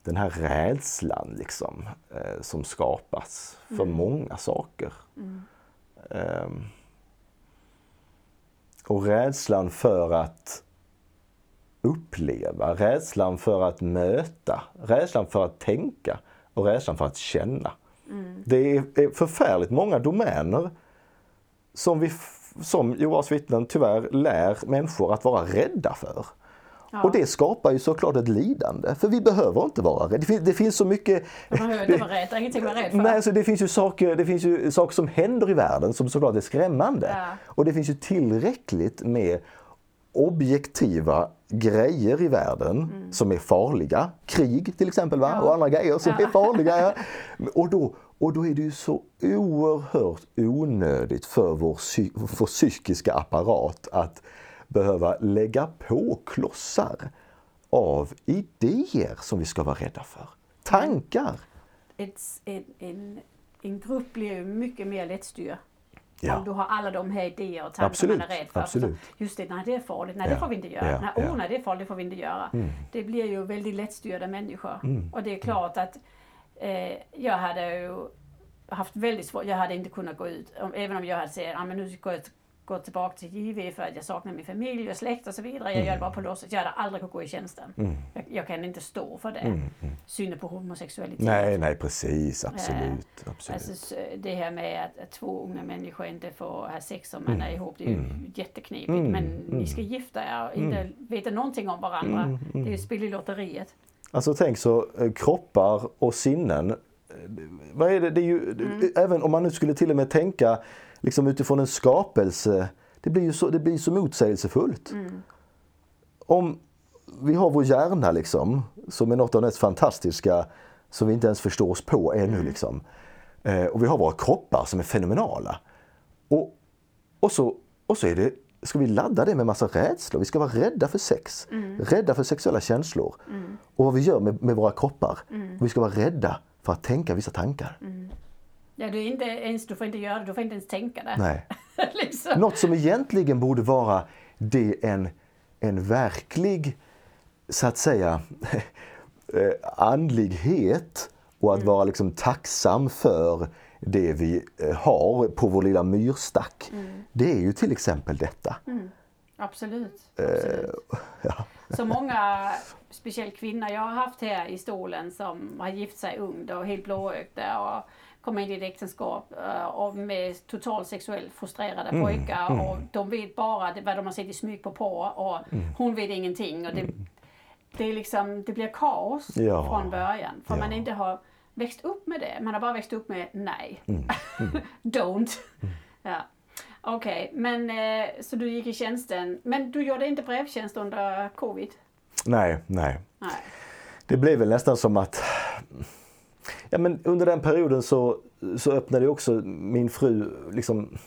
den här rädslan liksom, eh, som skapas för mm. många saker. Mm. Um, och rädslan för att uppleva, rädslan för att möta, rädslan för att tänka och rädslan för att känna. Mm. Det är förfärligt många domäner som vi som Jehovas vittnen tyvärr lär människor att vara rädda för. Ja. Och det skapar ju såklart ett lidande, för vi behöver inte vara rädda. Det finns, det finns så mycket... Man behöver inte vara rädd, det är ingenting att vara rädd för. Nej, så det finns ju saker, det finns ju saker som händer i världen som såklart är skrämmande. Ja. Och det finns ju tillräckligt med objektiva grejer i världen mm. som är farliga. Krig till exempel va? Ja. och andra grejer som ja. är farliga. Ja. Och, då, och då är det ju så oerhört onödigt för vår, vår psykiska apparat att behöva lägga på klossar av idéer som vi ska vara rädda för. Tankar. Ett, en, en, en grupp blir ju mycket mer lättstyrd Ja. Om du har alla de här idéer och tankar Absolut. man är rädd för. Absolut. Just det, nej det är farligt, nej ja. det får vi inte göra. Ja. Nej, oh, nej det är farligt, det får vi inte göra. Mm. Det blir ju väldigt lättstyrda människor. Mm. Och det är klart att eh, jag hade ju haft väldigt svårt, jag hade inte kunnat gå ut, om, även om jag hade sagt att nu går jag gå tillbaka till JV för att jag saknar min familj och släkt och så vidare. Jag gör det bara på låtsas. Jag hade aldrig kunnat gå i tjänsten. Mm. Jag, jag, kan inte stå för det. Mm. Mm. Synen på homosexualitet. Nej, nej precis. Absolut. Eh, absolut. Alltså, det här med att, att, två unga människor inte får ha sex om man Mm. är ihop, det är ju Mm. jätteknepigt. Mm. Men Mm. ni ska gifta er och inte veta någonting om varandra. Mm. Det är Mm. ju spel i lotteriet. Alltså tänk så eh, kroppar och sinnen. eh, Vad är det? det är ju, Mm. Även om man nu skulle till och med tänka liksom utifrån en skapelse. Det blir ju så, det blir så motsägelsefullt. Mm. Om vi har vår hjärna liksom, som är något av det mest fantastiska som vi inte ens förstår oss på ännu. Mm. Liksom. Eh, och vi har våra kroppar som är fenomenala. Och, och, så, och så är det, ska vi ladda det med massa rädslor. Vi ska vara rädda för sex, rädda för sexuella känslor. Mm. Och vad vi gör med, med våra kroppar. Och vi ska vara rädda för att tänka vissa tankar. Mm. Ja, du, är inte ens, du får inte göra det, du får inte ens tänka det. Nej. liksom. Något som egentligen borde vara det en, en verklig, så att säga, eh, andlighet och att vara liksom tacksam för det vi eh, har på vår lilla myrstack. Det är ju till exempel detta. Absolut. Eh, absolut. Ja. Så många, speciellt kvinnor jag har haft här i stolen som har gift sig ungt och helt blåögda och kommer in i ett äktenskap och med totalt sexuellt frustrerade Mm, pojkar och de vet bara det, vad de har sett i smyg på porr och Mm. hon vet ingenting. Och det, det, är liksom, det blir kaos Ja. från början för Ja. man inte har växt upp med det. Man har bara växt upp med nej. Mm. Don't. Ja. Okej, men eh, så du gick i tjänsten. Men du gjorde inte brevtjänst under covid? Nej, nej. Nej. Det blev väl nästan som att ja, men under den perioden så, så öppnade också min fru, liksom,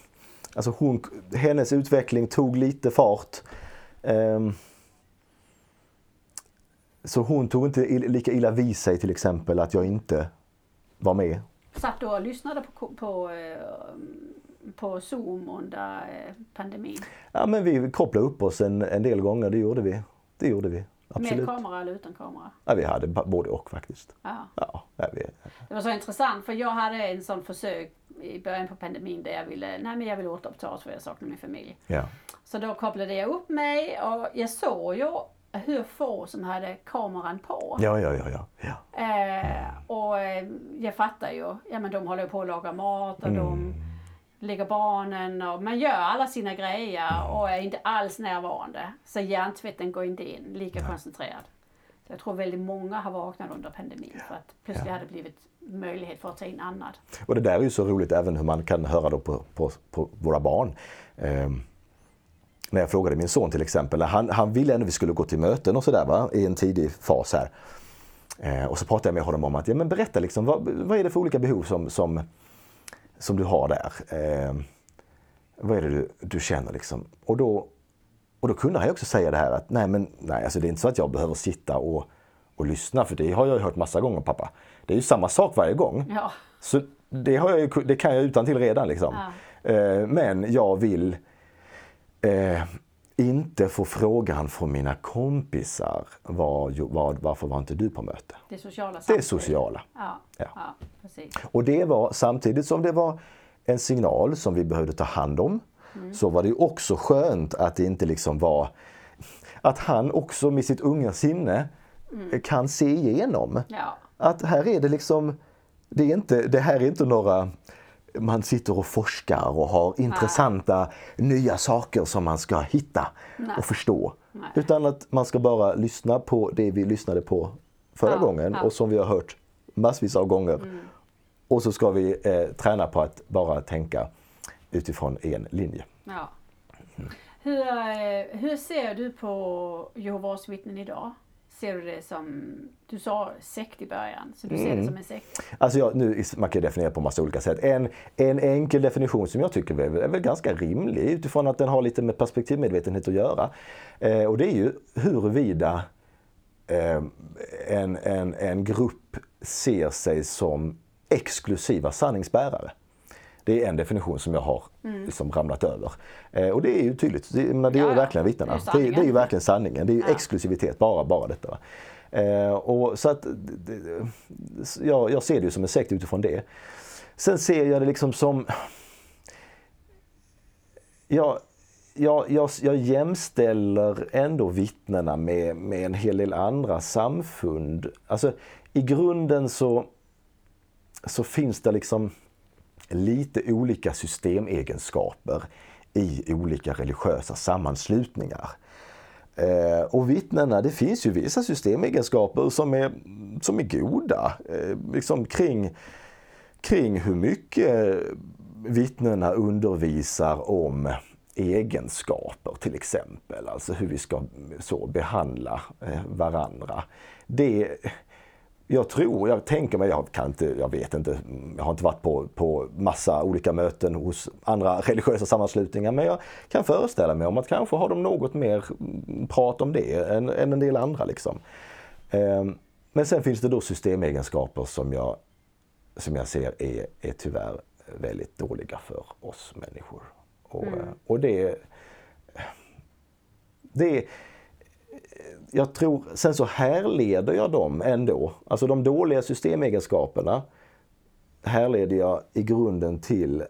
alltså hon, hennes utveckling tog lite fart. Ehm, så hon tog inte lika illa vid sig till exempel att jag inte var med. Satt du och lyssnade på, på, eh, på Zoom under eh, pandemin? Ja men vi kopplade upp oss en, en del gånger, det gjorde vi. Det gjorde vi. Med Absolut. kamera eller utan kamera? Ja, vi hade både och faktiskt. Ja. Ja, vi, Det var så intressant för jag hade en sån försök i början på pandemin där jag ville, nej men jag vill återuppta för jag saknar min familj. ja. Så då kopplade jag upp mig och jag såg ju hur få som hade kameran på. Ja, ja, ja, ja. ja. Eh, och eh, jag fattar ju, ja men de håller på att laga mat och de lägger barnen och man gör alla sina grejer och är inte alls närvarande. Så hjärntvätten går inte in lika koncentrerad. Så jag tror väldigt många har vaknat under pandemin för att plötsligt hade det blivit möjlighet för att ta in annat. Och det där är ju så roligt även hur man kan höra då på, på, på våra barn. Ehm, när jag frågade min son till exempel, han, han ville ändå vi skulle gå till möten och sådär i en tidig fas här. Eh, och så pratade jag med honom om att, ja men berätta liksom, vad, vad är det för olika behov som, som, som du har där? Ehm, vad är det du, du känner liksom? Och då, och då kunde han också säga det här att nej men nej, alltså det är inte så att jag behöver sitta och, och lyssna för det har jag ju hört massa gånger pappa. Det är ju samma sak varje gång. Ja, Så det, har jag ju, det kan jag utan till redan liksom. Eh, men jag vill eh, inte få frågan från mina kompisar var, var, varför var inte du på möte? det sociala Det är samspelet. sociala. Ja, Ja. ja. precis. Och det var samtidigt som det var en signal som vi behövde ta hand om. Så var det ju också skönt att det inte liksom var att han också med sitt unga sinne kan se igenom. Ja, Att här är det liksom, det, är inte, det här är inte några, man sitter och forskar och har intressanta nya saker som man ska hitta Nej. och förstå. Nej. Utan att man ska bara lyssna på det vi lyssnade på förra Ja, gången ja. och som vi har hört massvis av gånger. Och så ska vi eh, träna på att bara tänka utifrån en linje. ja. Hur, eh, hur ser du på Jehovas vittnen idag? Ser du det som, du sa sekt i början, så du ser det som en sekt? Alltså jag, nu, man kan definiera på massa olika sätt. En, en enkel definition som jag tycker är, är väl ganska rimlig utifrån att den har lite med perspektivmedvetenhet att göra. Eh, och det är ju huruvida eh, en, en, en grupp ser sig som exklusiva sanningsbärare. Det är en definition som jag har liksom ramlat över. Eh, och det är ju tydligt, det, men det Ja, gör ja. verkligen vittnena. Det är Det, är- är ju verkligen sanningen. Det är ju Ja. exklusivitet, bara, bara detta. Eh, och så att, det- jag, jag ser det ju som en sekt utifrån det. sen ser jag det liksom som... Jag, jag, jag, jag jämställer ändå vittnena med, med en hel del andra samfund. Alltså, I grunden så, så finns det liksom lite olika systemegenskaper i olika religiösa sammanslutningar. Eh, och vittnena, det finns ju vissa systemegenskaper som är, som är goda. Eh, liksom kring, kring hur mycket vittnena undervisar om egenskaper till exempel. Alltså hur vi ska så behandla eh, varandra. Det, jag tror, jag tänker mig, jag kan inte, jag vet inte, jag har inte varit på, på massa olika möten hos andra religiösa sammanslutningar men jag kan föreställa mig om att kanske har de något mer prat om det än, än en del andra liksom. Ehm, men sen finns det då systemegenskaper som jag, som jag ser är, är tyvärr väldigt dåliga för oss människor. Och, mm. och det, det jag tror, sen så härleder jag dem ändå. Alltså de dåliga systemegenskaperna härleder jag i grunden till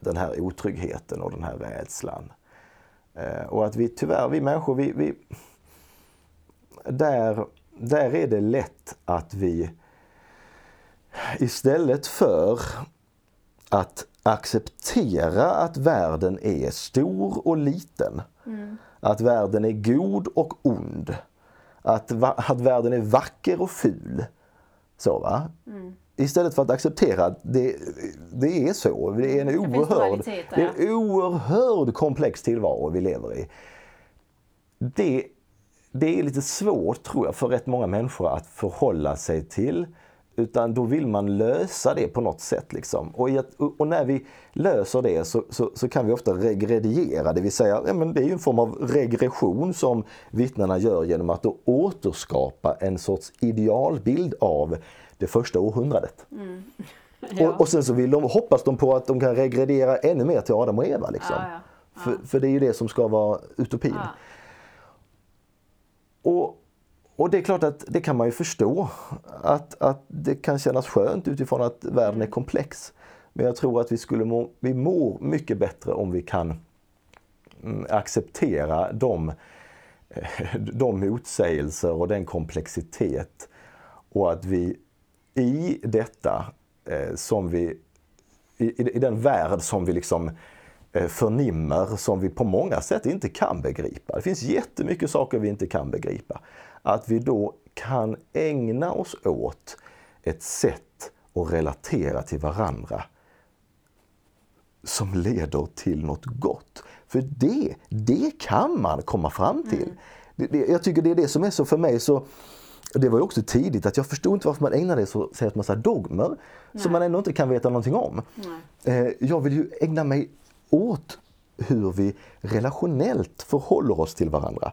den här otryggheten och den här rädslan. Eh, och att vi tyvärr, vi människor, vi, vi, där, där är det lätt att vi istället för att acceptera att världen är stor och liten. Mm. Att världen är god och ond. Att, att världen är vacker och ful. Så va? Mm. Istället för att acceptera att det, det är så. Det är en oerhörd, det är en oerhörd komplex tillvaro vi lever i. Det, det är lite svårt tror jag för rätt många människor att förhålla sig till. Utan då vill man lösa det på något sätt. Liksom. Och, och, när vi löser det så, så, så, kan vi ofta regrediera, det vill säga ja, men det är en form av regression som vittnena gör genom att då återskapa en sorts idealbild av det första århundradet. Mm. Ja. Och, och, sen så vill de, hoppas de på att de kan regrediera ännu mer till Adam och Eva. Liksom. Ja. För, för det är ju det som ska vara utopin. Och och det är klart att det kan man ju förstå. Att, att det kan kännas skönt utifrån att världen är komplex. Men jag tror att vi skulle må, vi mår mycket bättre om vi kan mm, acceptera de, de motsägelser och den komplexitet. Och att vi i detta eh, som vi, i, i den värld som vi liksom eh, förnimmer som vi på många sätt inte kan begripa. Det finns jättemycket saker vi inte kan begripa att vi då kan ägna oss åt ett sätt att relatera till varandra som leder till något gott. För det, det kan man komma fram till. Mm. Det, det, jag tycker det är det som är så för mig så det var ju också tidigt att jag förstod inte varför man ägnade sig åt en massa dogmer Nej. som man ändå inte kan veta någonting om. Nej. Eh, jag vill ju ägna mig åt hur vi relationellt förhåller oss till varandra.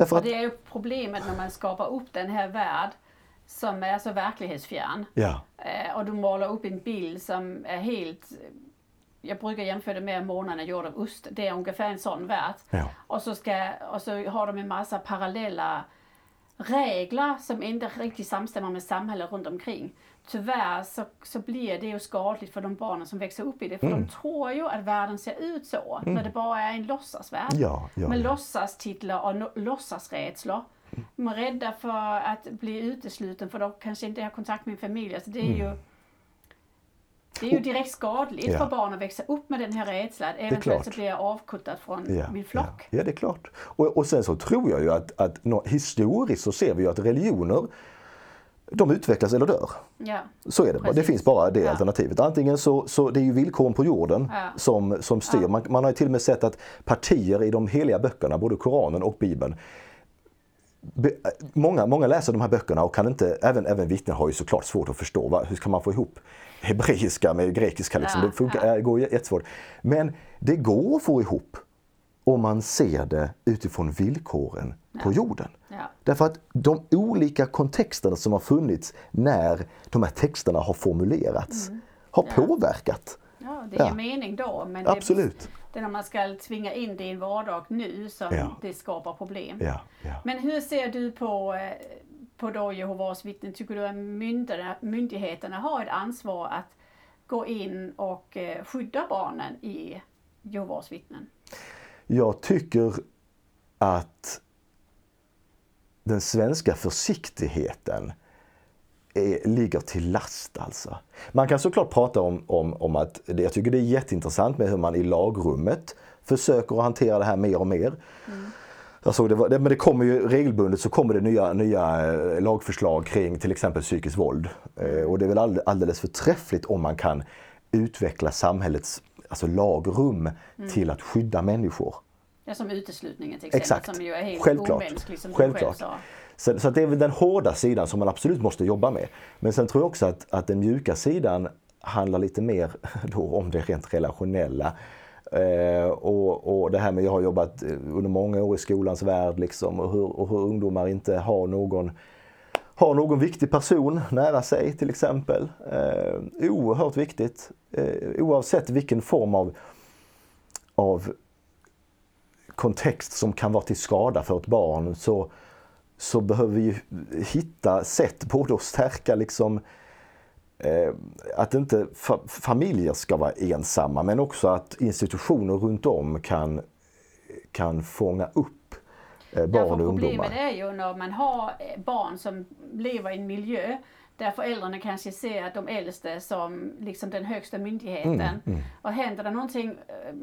Därför att... Det är ju problemet när man skapar upp den här värld som är så verklighetsfjärn. Ja. Eh, och du målar upp en bild som är helt jag brukar jämföra det med månaden gjord av ost. Det är ungefär en sån värld. Ja. Och, så ska, och så har de en massa parallella regler som inte riktigt samstämmer med samhället runt omkring tyvärr så, så blir det ju skadligt för de barnen som växer upp i det. För mm. de tror ju att världen ser ut så, mm. när det bara är en låtsasvärld. Ja, ja, med ja. låtsastitlar och no låtsasrädslor. Mm. De är rädda för att bli utesluten för de kanske inte har kontakt med familj. Alltså det är ju mm. det är ju direkt skadligt ja. för barn att växa upp med den här rädslan. Eventuellt så blir jag avkuttad från ja, min flock. Ja, ja det är klart. Och, och sen så tror jag ju att, att no, historiskt så ser vi ju att religioner de utvecklas eller dör. Ja, så är det. Precis. Det finns bara det ja. alternativet. Antingen så, så det är ju villkoren på jorden ja. som, som styr. Man, man, har ju till och med sett att partier i de heliga böckerna, både Koranen och Bibeln, Be, många, många läser de här böckerna och kan inte, även, även vittnen har ju såklart svårt att förstå. Va? Hur ska man få ihop hebreiska med grekiska? Liksom? det funkar, ja. går jättesvårt. Men det går att få ihop om man ser det utifrån villkoren ja. på jorden. Ja. Därför att de olika kontexterna som har funnits när de här texterna har formulerats mm. har ja. påverkat. Ja, det ger mening då men Absolut. Det, det är när man ska tvinga in det i en vardag nu som det skapar problem. Men hur ser du på, eh, på då Jehovas vittnen? Tycker du att myndigheterna har ett ansvar att gå in och eh, skydda barnen i Jehovas vittnen? Jag tycker att den svenska försiktigheten är, ligger till last alltså. Man kan såklart prata om, om, om att, jag tycker det är jätteintressant med hur man i lagrummet försöker att hantera det här mer och mer. Mm. Jag såg det, men det kommer ju regelbundet så kommer det nya, nya eh, lagförslag kring till exempel psykiskt våld. Eh, och det är väl alldeles förträffligt om man kan utveckla samhällets alltså lagrum mm. till att skydda människor. Ja, som uteslutningen till exempel, Exakt. som ju är helt Självklart. omänsklig som Självklart. du själv sa. Så, så det är väl den hårda sidan som man absolut måste jobba med. Men sen tror jag också att, att den mjuka sidan handlar lite mer då om det rent relationella. Eh, och, och det här med, jag har jobbat under många år i skolans värld liksom, och, hur, och hur ungdomar inte har någon har någon viktig person nära sig till exempel. Eh, oerhört viktigt. Eh, oavsett vilken form av, av kontext som kan vara till skada för ett barn så, så behöver vi hitta sätt både att stärka liksom eh, att inte fa familjer ska vara ensamma men också att institutioner runt om kan, kan fånga upp eh, barn ja, och ungdomar. Problemet är ju när man har eh, barn som lever i en miljö där föräldrarna kanske ser de äldste som liksom den högsta myndigheten. Mm, mm. Och händer det någonting eh,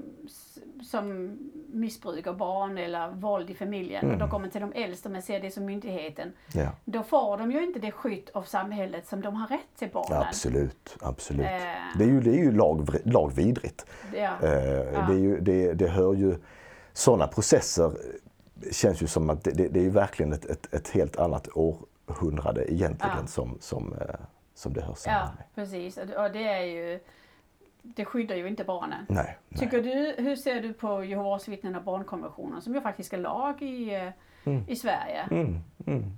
som missbruk av barn eller våld i familjen mm. och då kommer till de äldste och ser det som myndigheten. Ja. Då får de ju inte det skydd av samhället som de har rätt till barnen. absolut, absolut. Äh, det är ju, det är ju lag, lagvidrigt. Ja. Äh, ja. Det, är ju, det, det hör ju, sådana processer känns ju som att det, det, det är verkligen ett, ett, ett helt annat år århundrade egentligen ja. som, som, eh, som det hör samman ja, med. precis. Och det är ju det skyddar ju inte barnen. Nej, nej. Tycker du, hur ser du på Jehovas vittnen och barnkonventionen som ju faktiskt är lag i, eh, mm. i Sverige? Mm, mm.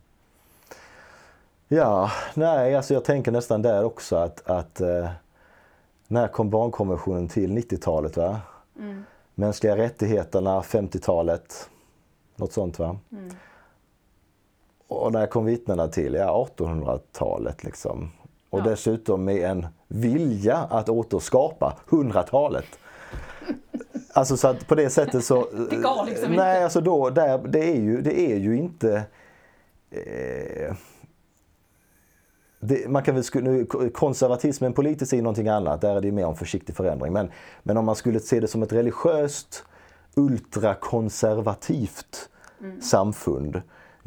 Ja, nej alltså jag tänker nästan där också att, att eh, när kom barnkonventionen till? 90-talet va? Mm. Mänskliga rättigheterna 50-talet. Något sånt va? Och när kom vittnena till? Ja, 1800-talet liksom. Och ja. dessutom med en vilja att återskapa 100-talet. Alltså så att på det sättet så... det går liksom nej, inte. alltså då, där, det, är ju, det är ju inte... Eh, det, man kan väl, nu, konservatismen politiskt är någonting annat, där är det mer om försiktig förändring. Men, men om man skulle se det som ett religiöst ultrakonservativt mm. samfund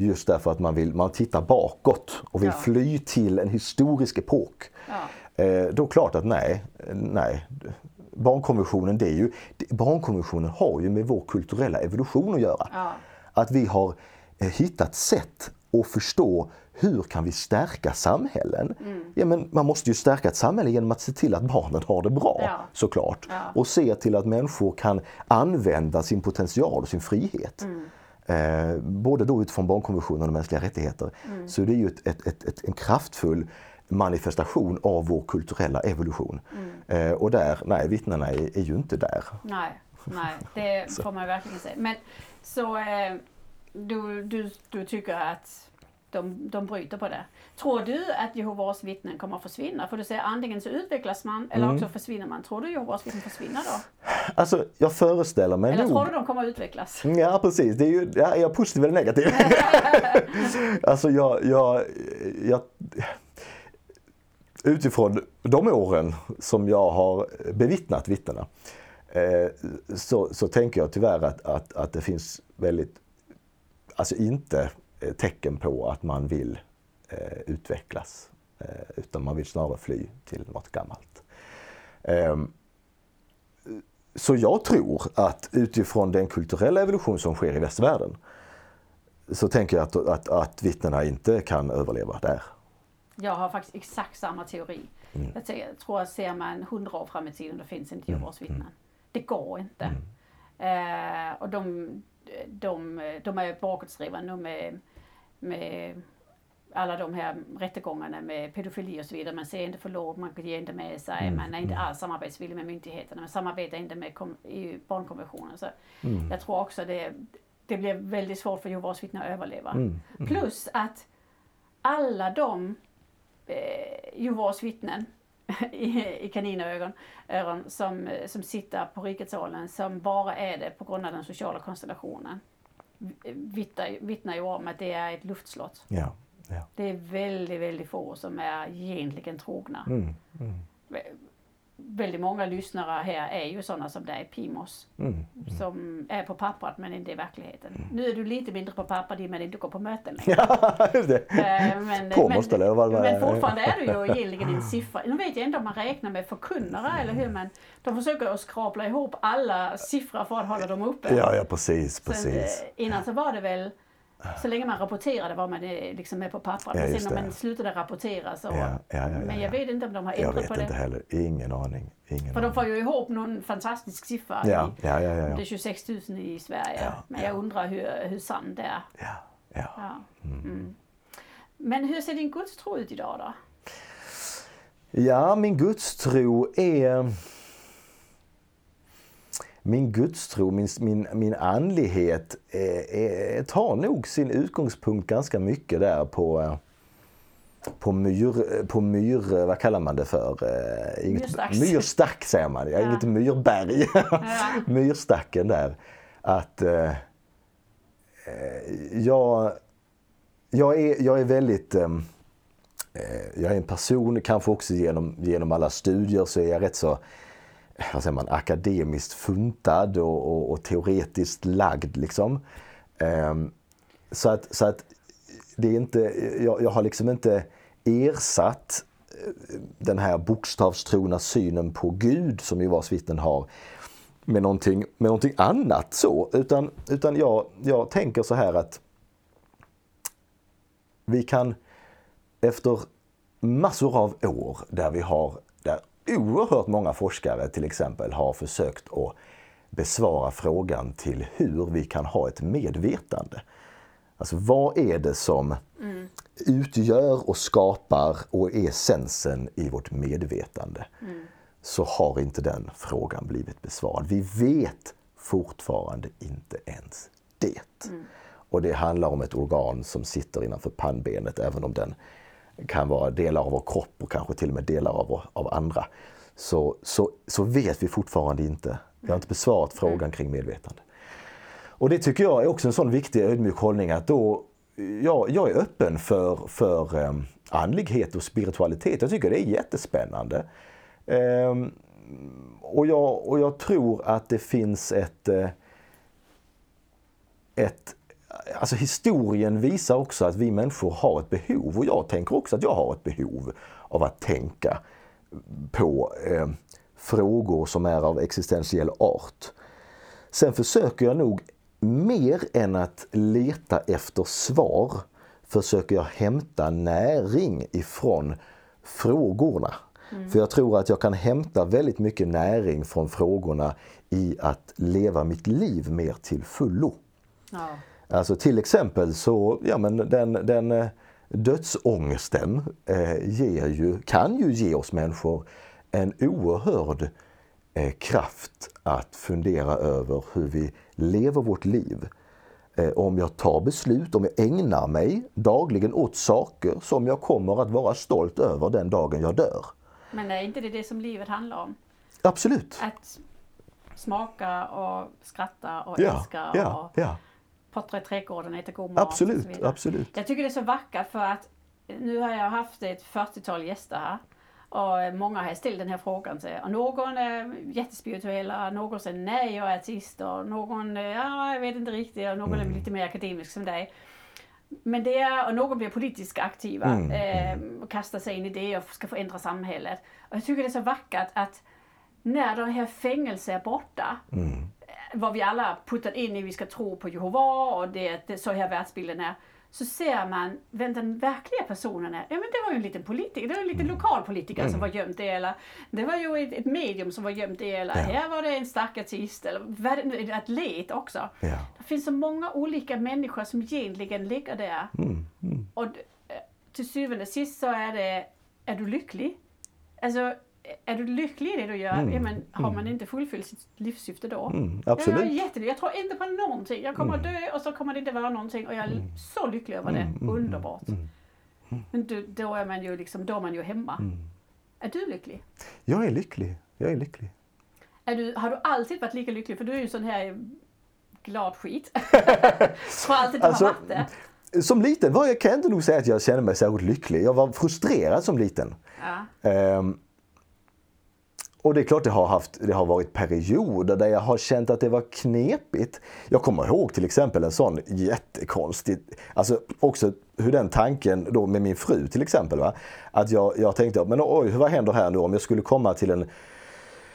Just därför att man, vill, man tittar bakåt och vill ja. fly till en historisk epok. Ja. Eh, då är det klart att nej, nej. Barnkonventionen, det är ju, barnkonventionen har ju med vår kulturella evolution att göra. Ja. Att vi har eh, hittat sätt att förstå hur kan vi stärka samhällen? Mm. Ja, men man måste ju stärka ett samhälle genom att se till att barnen har det bra ja. såklart. Ja. Och se till att människor kan använda sin potential och sin frihet. Mm. Eh, både då utifrån barnkonventionen och mänskliga rättigheter. Mm. Så det är ju ett, ett, ett, en kraftfull manifestation av vår kulturella evolution. Mm. Eh, och där, nej, vittnena är, är, ju inte där. Nej, nej det får man verkligen säga. Men så eh, du, du, du tycker att de, de bryter på det. Tror du att Jehovas vittnen kommer att försvinna? För du säger antingen så utvecklas man eller mm. också försvinner man. Tror du Jehovas vittnen försvinner då? Alltså jag föreställer mig Eller nog... tror du de kommer att utvecklas? Ja precis, det är, ju, ja, är jag positiv eller negativ? alltså jag, jag, jag utifrån de åren som jag har bevittnat vittnena eh, så, så tänker jag tyvärr att, att, att det finns väldigt, alltså inte tecken på att man vill eh, utvecklas. Eh, utan man vill snarare fly till något gammalt. Ehm, så jag tror att utifrån den kulturella evolution som sker i västvärlden så tänker jag att, att, att vittnena inte kan överleva där. Jag har faktiskt exakt samma teori. Mm. Jag tror att ser man hundra år fram i tiden då finns inte Jehovas mm. Det går inte. Mm. Eh, och de, de, de är bakåtsträvande. De är med alla de här rättegångarna med pedofili och så vidare. Man ser inte för låg, man ger inte med sig, mm. man är inte mm. alls samarbetsvillig med myndigheterna, man samarbetar inte med EU barnkonventionen. Så mm. Jag tror också det, det blir väldigt svårt för Jehovas vittnen att överleva. Mm. mm. Plus att alla de eh, Jehovas vittnen i, i kaninögon öron, som, som sitter på riketsalen som bara är det på grund av den sociala konstellationen vittnar, vittnar ju om att det är ett luftslott. Ja, ja. Det är väldigt, väldigt få som är egentligen trogna. Mm, mm, Väldigt många lyssnare här är ju sådana som dig, Pimos. mm. Som är på pappret men inte i verkligheten. Nu är du lite mindre på pappret i och med att du går på möten längre. Ja, just det. Eh, Men, men, det men fortfarande är du ju egentligen en siffra. Nu vet jag inte om man räknar med förkunnare eller hur men de försöker att skrapla ihop alla siffror för att hålla dem uppe. Ja, ja precis, Så, precis. eh, innan så var det väl så länge man rapporterade var man liksom med på pappret. Ja, Men sen när man slutade rapportera så... Ja, ja, men ja. jag vet inte om de har Jag ändrat vet på inte det. heller. Ingen aning. Ingen För de aning. får ju ihop någon fantastisk siffra. Ja, i, ja, ja, ja. Det är 26 000 i Sverige. Men ja. jag undrar hur, hur sann det är. ja, ja. Ja. Mm. Men hur ser din gudstro ut idag då? Ja, min gudstro är... Min gudstro, min, min, min andlighet är, är, tar nog sin utgångspunkt ganska mycket där på, eh, på myr, på myr, vad kallar man det för? Eh, Inget, Myrstacks. myrstack säger man, ja, inget myrberg. Ja. Myrstacken där. Att eh, eh, jag, jag, är, jag är väldigt... Eh, eh, jag är en person, kanske också genom, genom alla studier så är jag rätt så vad säger man, akademiskt funtad och, och, och teoretiskt lagd. Liksom. Ehm, så, att, så att det är inte, jag, jag har liksom inte ersatt eh, den här bokstavstrogna synen på Gud som Jehovas vittnen har med någonting, med någonting annat så. Utan, utan jag, jag tänker så här att vi kan efter massor av år där vi har, oerhört många forskare till exempel har försökt att besvara frågan till hur vi kan ha ett medvetande. Alltså vad är det som utgör och skapar och är essensen i vårt medvetande? Så har inte den frågan blivit besvarad. Vi vet fortfarande inte ens det. Och det handlar om ett organ som sitter innanför pannbenet även om den kan vara delar av vår kropp och kanske till och med delar av, vår- av andra. Så, så, så vet vi fortfarande inte. Vi har inte besvarat frågan kring medvetande. Och det tycker jag är också en sån viktig ödmjuk hållning att då, ja, jag är öppen för, för um, andlighet och spiritualitet. Jag tycker det är jättespännande. Ehm, och, jag, och jag tror att det finns ett, eh, ett Alltså historien visar också att vi människor har ett behov och jag tänker också att jag har ett behov av att tänka på eh, frågor som är av existentiell art. Sen försöker jag nog mer än att leta efter svar försöker jag hämta näring ifrån frågorna. För jag tror att jag kan hämta väldigt mycket näring från frågorna i att leva mitt liv mer till fullo. Ja. Alltså till exempel så, ja men den, den eh, dödsångesten eh, ger ju, kan ju ge oss människor en oerhörd eh, kraft att fundera över hur vi lever vårt liv. Om jag tar beslut, om jag ägnar mig dagligen åt saker som jag kommer att vara stolt över den dagen jag dör. Men är inte det det som livet handlar om? Absolut. Att smaka och skratta och Ja, älska ja, och ja. Pottra i trädgården, äta god mat Absolut, absolut. Jag tycker det är så vackert för att nu har jag haft ett 40-tal gäster här. Och många har ställt den här frågan till och någon är jättespirituella, någon säger nej jag är ateist och någon ja jag vet inte riktigt och någon är lite mer akademisk som dig. Men det är, och någon blir politiskt aktiva Mm, eh, och kastar sig in i det och ska förändra samhället. Och jag tycker det är så vackert att när det här fängelset är borta Mm. Vad vi alla puttat in i vi ska tro på Jehova och det, det så här världsbilden är. Så ser man vem den verkliga personen är. Ja men det var ju en liten politiker, det var en liten lokal politiker som var gömd det eller det var ju ett, ett medium som var gömt det eller Ja. här var det en stark artist eller en atlet också. Ja. Det finns så många olika människor som egentligen ligger där. Mm, mm. Och eh, till syvende och sist så är det, är du lycklig? Alltså, är du lycklig i det du gör? Mm, Ja, men har man inte fullfyllt sitt livssyfte då? Mm, Jag är absolut. jättelycklig. Jag tror inte på någonting. Jag kommer att dö och så kommer det inte vara någonting och jag är så lycklig över det. Mm, mm, Underbart. mm, Men då, då är man ju liksom, då är man ju hemma. Mm. Är du lycklig? Jag är lycklig. Jag är lycklig. Är du, har du alltid varit lika lycklig? För du är ju sån här glad skit. Har alltid Alltså, varit det. Som liten var jag, kan jag inte nog säga att jag kände mig särskilt lycklig. Jag var frustrerad som liten. Ja. Ehm, och det är klart det har, haft, det har varit perioder där jag har känt att det var knepigt. Jag kommer ihåg till exempel en sån jättekonstig, alltså också hur den tanken då med min fru till exempel. Va? Att jag, jag tänkte, men oj, vad händer här nu om jag skulle komma till en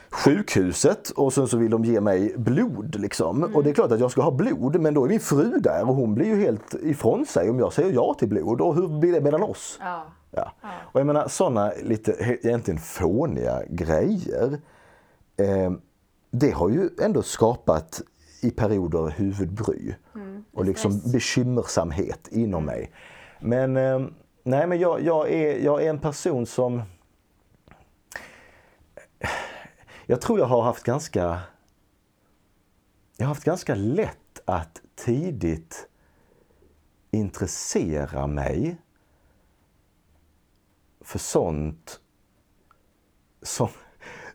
sjukhuset och sen så vill de ge mig blod. Liksom. Och det är klart att jag ska ha blod men då är min fru där och hon blir ju helt ifrån sig om jag säger ja till blod. Och hur blir det mellan oss? Ja. Ja. Och jag menar sådana lite egentligen fåniga grejer. Eh, det har ju ändå skapat i perioder huvudbry. och liksom bekymmersamhet inom mig. Men eh, nej men jag, jag, är, jag är en person som jag tror jag har haft ganska jag har haft ganska lätt att tidigt intressera mig för sånt som,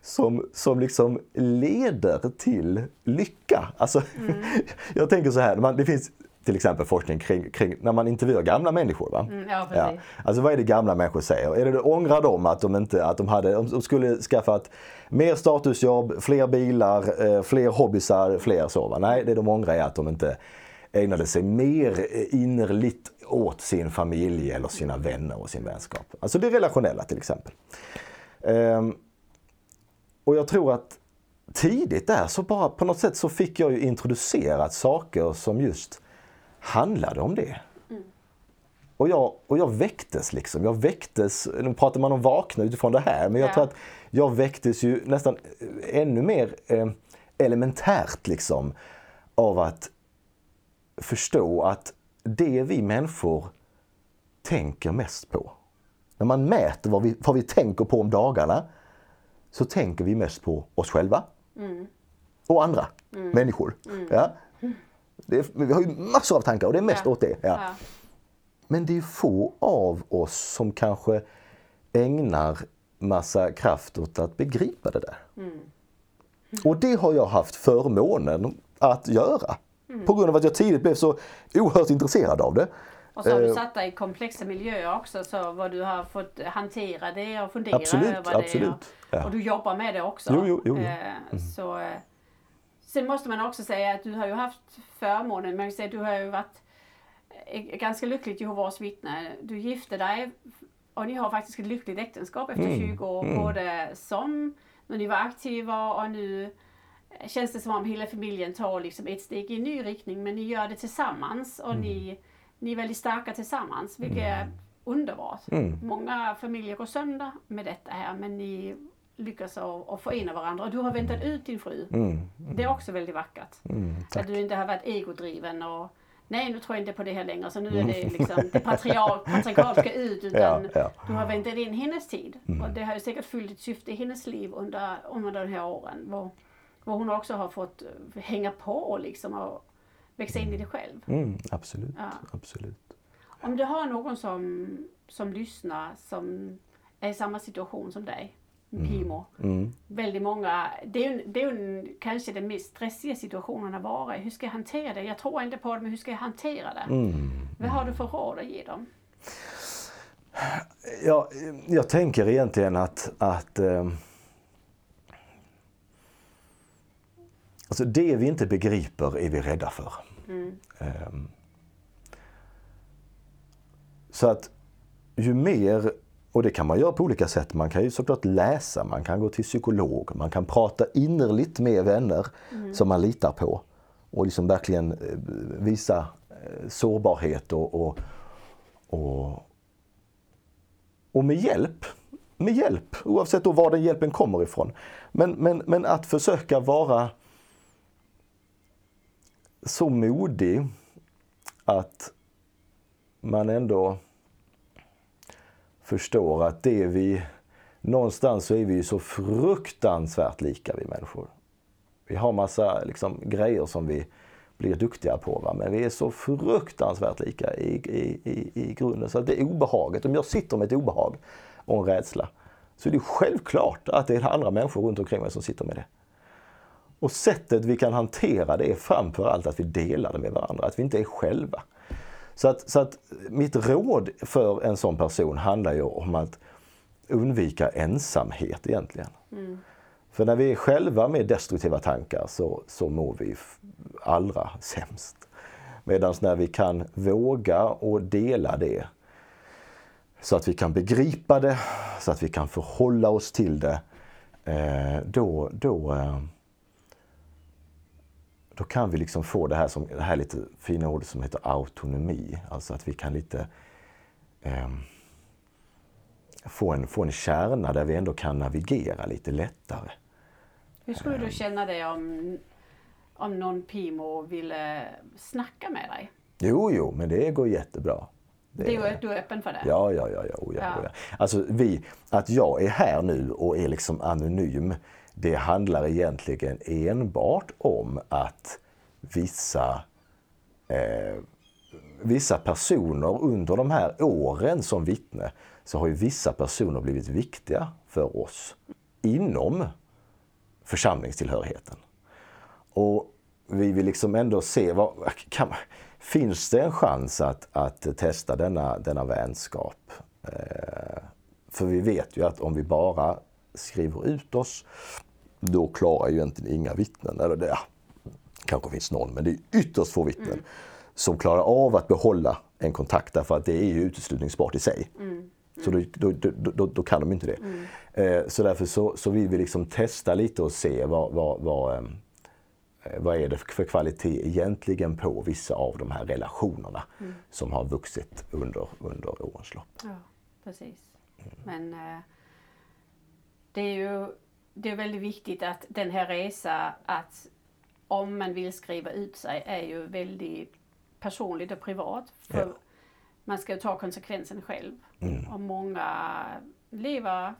som, som liksom leder till lycka. Alltså, Jag tänker så här, man, det finns till exempel forskning kring, kring när man intervjuar gamla människor. Va? Mm, ja, Ja. Alltså vad är det gamla människor säger? Är det ångrar de att de inte att de hade, de skulle skaffat mer statusjobb, fler bilar, eh, fler hobbysar, fler så? Va? Nej, det de ångrar är att de inte ägnade sig mer eh, innerligt åt sin familj eller sina vänner och sin vänskap. Alltså det relationella till exempel. Ehm, och jag tror att tidigt där så bara på något sätt så fick jag ju introducerat saker som just handlade om det. Och jag, och jag väcktes liksom. Jag väcktes, nu pratar man om vakna utifrån det här, men jag Ja. tror att jag väcktes ju nästan eh, ännu mer eh, elementärt liksom av att förstå att det vi människor tänker mest på. När man mäter vad vi, vad vi tänker på om dagarna så tänker vi mest på oss själva och andra människor. Ja. Det är, vi har ju massor av tankar och det är mest Ja. åt det. Ja. Ja. Men det är få av oss som kanske ägnar massa kraft åt att begripa det där. Och det har jag haft förmånen att göra. På grund av att jag tidigt blev så oerhört intresserad av det. Och så har du Eh, satt dig i komplexa miljöer också, så vad du har fått hantera det och fundera Absolut, över det. absolut. Ja. och du jobbar med det också. Jo, jo, jo. Eh, Så, eh, sen måste man också säga att du har ju haft förmånen, man kan säga du har ju varit ganska lyckligt Jehovas vittne. Du gifte dig och ni har faktiskt ett lyckligt äktenskap efter Mm, 20 år. Både som, när ni var aktiva och nu känns det som om hela familjen tar liksom ett steg i en ny riktning men ni gör det tillsammans och ni, ni är väldigt starka tillsammans vilket är underbart. Många familjer går sönder med detta här men ni lyckas att att förena varandra och du har väntat ut din fru. Det är också väldigt vackert. att du inte har varit egodriven och nej nu tror jag inte på det här längre så nu är det liksom det patriark, patriarkalska ut utan Ja, ja. du har väntat in hennes tid. Och det har ju säkert fyllt ett syfte i hennes liv under, under de här åren. Hvor, hvor hon också har fått eh, hänga på liksom och växa in i det själv. Mm, absolut, Ja. absolut. Om du har någon som, som lyssnar som är i samma situation som dig, Pimo. Mm. Väldigt många, det är det är en- kanske den mest stressiga situationen att vara i. Hur ska jag hantera det? Jag tror inte på det, men hur ska jag hantera det? Mm. Vad har du för råd att ge dem? Ja, jag tänker egentligen att, att alltså det vi inte begriper är vi rädda för. Eh, så att ju mer, och det kan man göra på olika sätt, man kan ju såklart läsa, man kan gå till psykolog, man kan prata innerligt med vänner som man litar på och liksom verkligen eh, visa eh, sårbarhet och, och, och, och med hjälp. Med hjälp, oavsett då var den hjälpen kommer ifrån. Men, men, men att försöka vara så modig att man ändå förstår att det vi... Någonstans så är vi ju så fruktansvärt lika vi människor. Vi har massa liksom, grejer som vi blir duktiga på. Va? Men vi är så fruktansvärt lika i, i, i, i grunden. Så det är obehaget. Om jag sitter med ett obehag och en rädsla så är det självklart att det är andra människor runt omkring mig som sitter med det. Och sättet vi kan hantera det är framför allt att vi delar det med varandra, att vi inte är själva. Så att, så att mitt råd för en sån person handlar ju om att undvika ensamhet egentligen. Mm. För när vi är själva med destruktiva tankar så, så mår vi allra sämst. Medan när vi kan våga och dela det så att vi kan begripa det, så att vi kan förhålla oss till det, eh, då, då, eh, då kan vi liksom få det här, som, det här lite fina ordet som heter autonomi. Alltså att vi kan lite eh, få, en, få en kärna där vi ändå kan navigera lite lättare. Hur skulle du känna dig om, om någon Pimo ville snacka med dig? Jo, jo, men det går jättebra. Det, det är, du är öppen för det? Ja, ja, ja. ja, ja, ja. ja. Alltså, vi, att jag är här nu och är liksom anonym, det handlar egentligen enbart om att vissa, eh, vissa personer under de här åren som vittne, så har ju vissa personer blivit viktiga för oss inom församlingstillhörigheten. Och vi vill liksom ändå se, vad, kan, finns det en chans att, att testa denna, denna vänskap? Eh, för vi vet ju att om vi bara skriver ut oss, då klarar ju egentligen inga vittnen, eller det ja, kanske finns någon, men det är ytterst få vittnen mm. som klarar av att behålla en kontakt därför att det är ju uteslutningsbart i sig. Mm. Så då, då, då, då, kan de inte det. Mm. Eh, så därför så, så vill vi liksom testa lite och se vad, vad, vad, eh, vad är det för kvalitet egentligen på vissa av de här relationerna mm. som har vuxit under, under årens lopp. Ja, precis. Mm. Men eh, det är ju det är väldigt viktigt att den här resan, att om man vill skriva ut sig, är ju väldigt personligt och privat. För ja. Man ska ta konsekvensen själv. Mm. Och många lever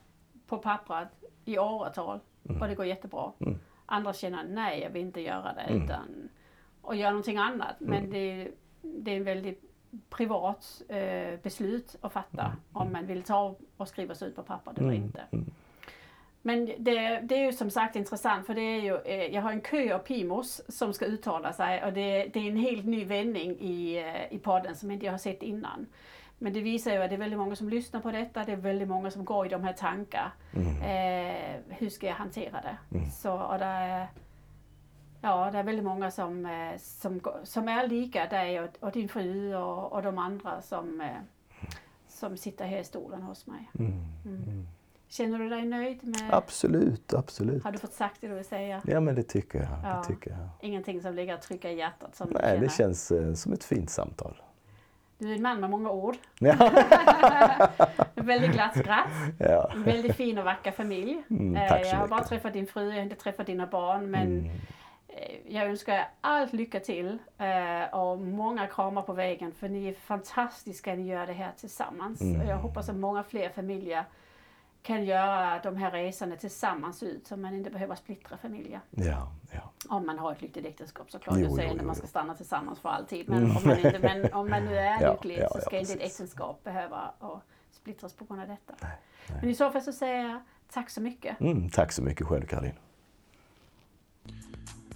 på pappret i åratal mm. och det går jättebra. Mm. Andra känner nej, jag vill inte göra det mm. utan och göra någonting annat. Men mm. det, det är en väldigt privat eh, beslut att fatta mm. om man vill ta och skriva sig ut på pappret eller inte. Men det, det, är ju som sagt intressant för det är ju, eh, jag har en kö av Pimos som ska uttala sig och det, det är en helt ny vändning i, eh, i podden som inte jag har sett innan. Men det visar ju att det är väldigt många som lyssnar på detta, det är väldigt många som går i de här tankarna. Mm. Eh, hur ska jag hantera det? Mm. Så, och det är, ja, det är väldigt många som, eh, som, som är lika dig och, och din fru och, och de andra som, som sitter här i stolen hos mig. Mm. Känner du dig nöjd med... Absolut, absolut. Har du fått sagt det du vill säga? Ja men det tycker jag. Ja. Det tycker jag. Ingenting som ligger att trycka i hjärtat? Som Nej, det känns eh, som ett fint samtal. Du är en man med många ord. Ja. väldigt glatt skratt. Ja. En väldigt fin och vacker familj. Mm, tack så jag har bara träffat din fru, jag har inte träffat dina barn. Men mm. Eh, jag önskar er allt lycka till eh, och många kramar på vägen för ni är fantastiska, ni gör det här tillsammans. Mm. Jag hoppas att många fler familjer kan göra de här resorna tillsammans ut så man inte behöver splittra familjer. Ja, ja. Om man har ett lyckligt äktenskap såklart. Jo, jag säger när man ska stanna tillsammans för alltid. Men, mm. om, man inte, men om man nu är ja, lycklig ja, så ska inte ett äktenskap behöva splittras på grund av detta. Nej, nej. Men i så fall så säger jag tack så mycket. Mm, tack så mycket själv Caroline.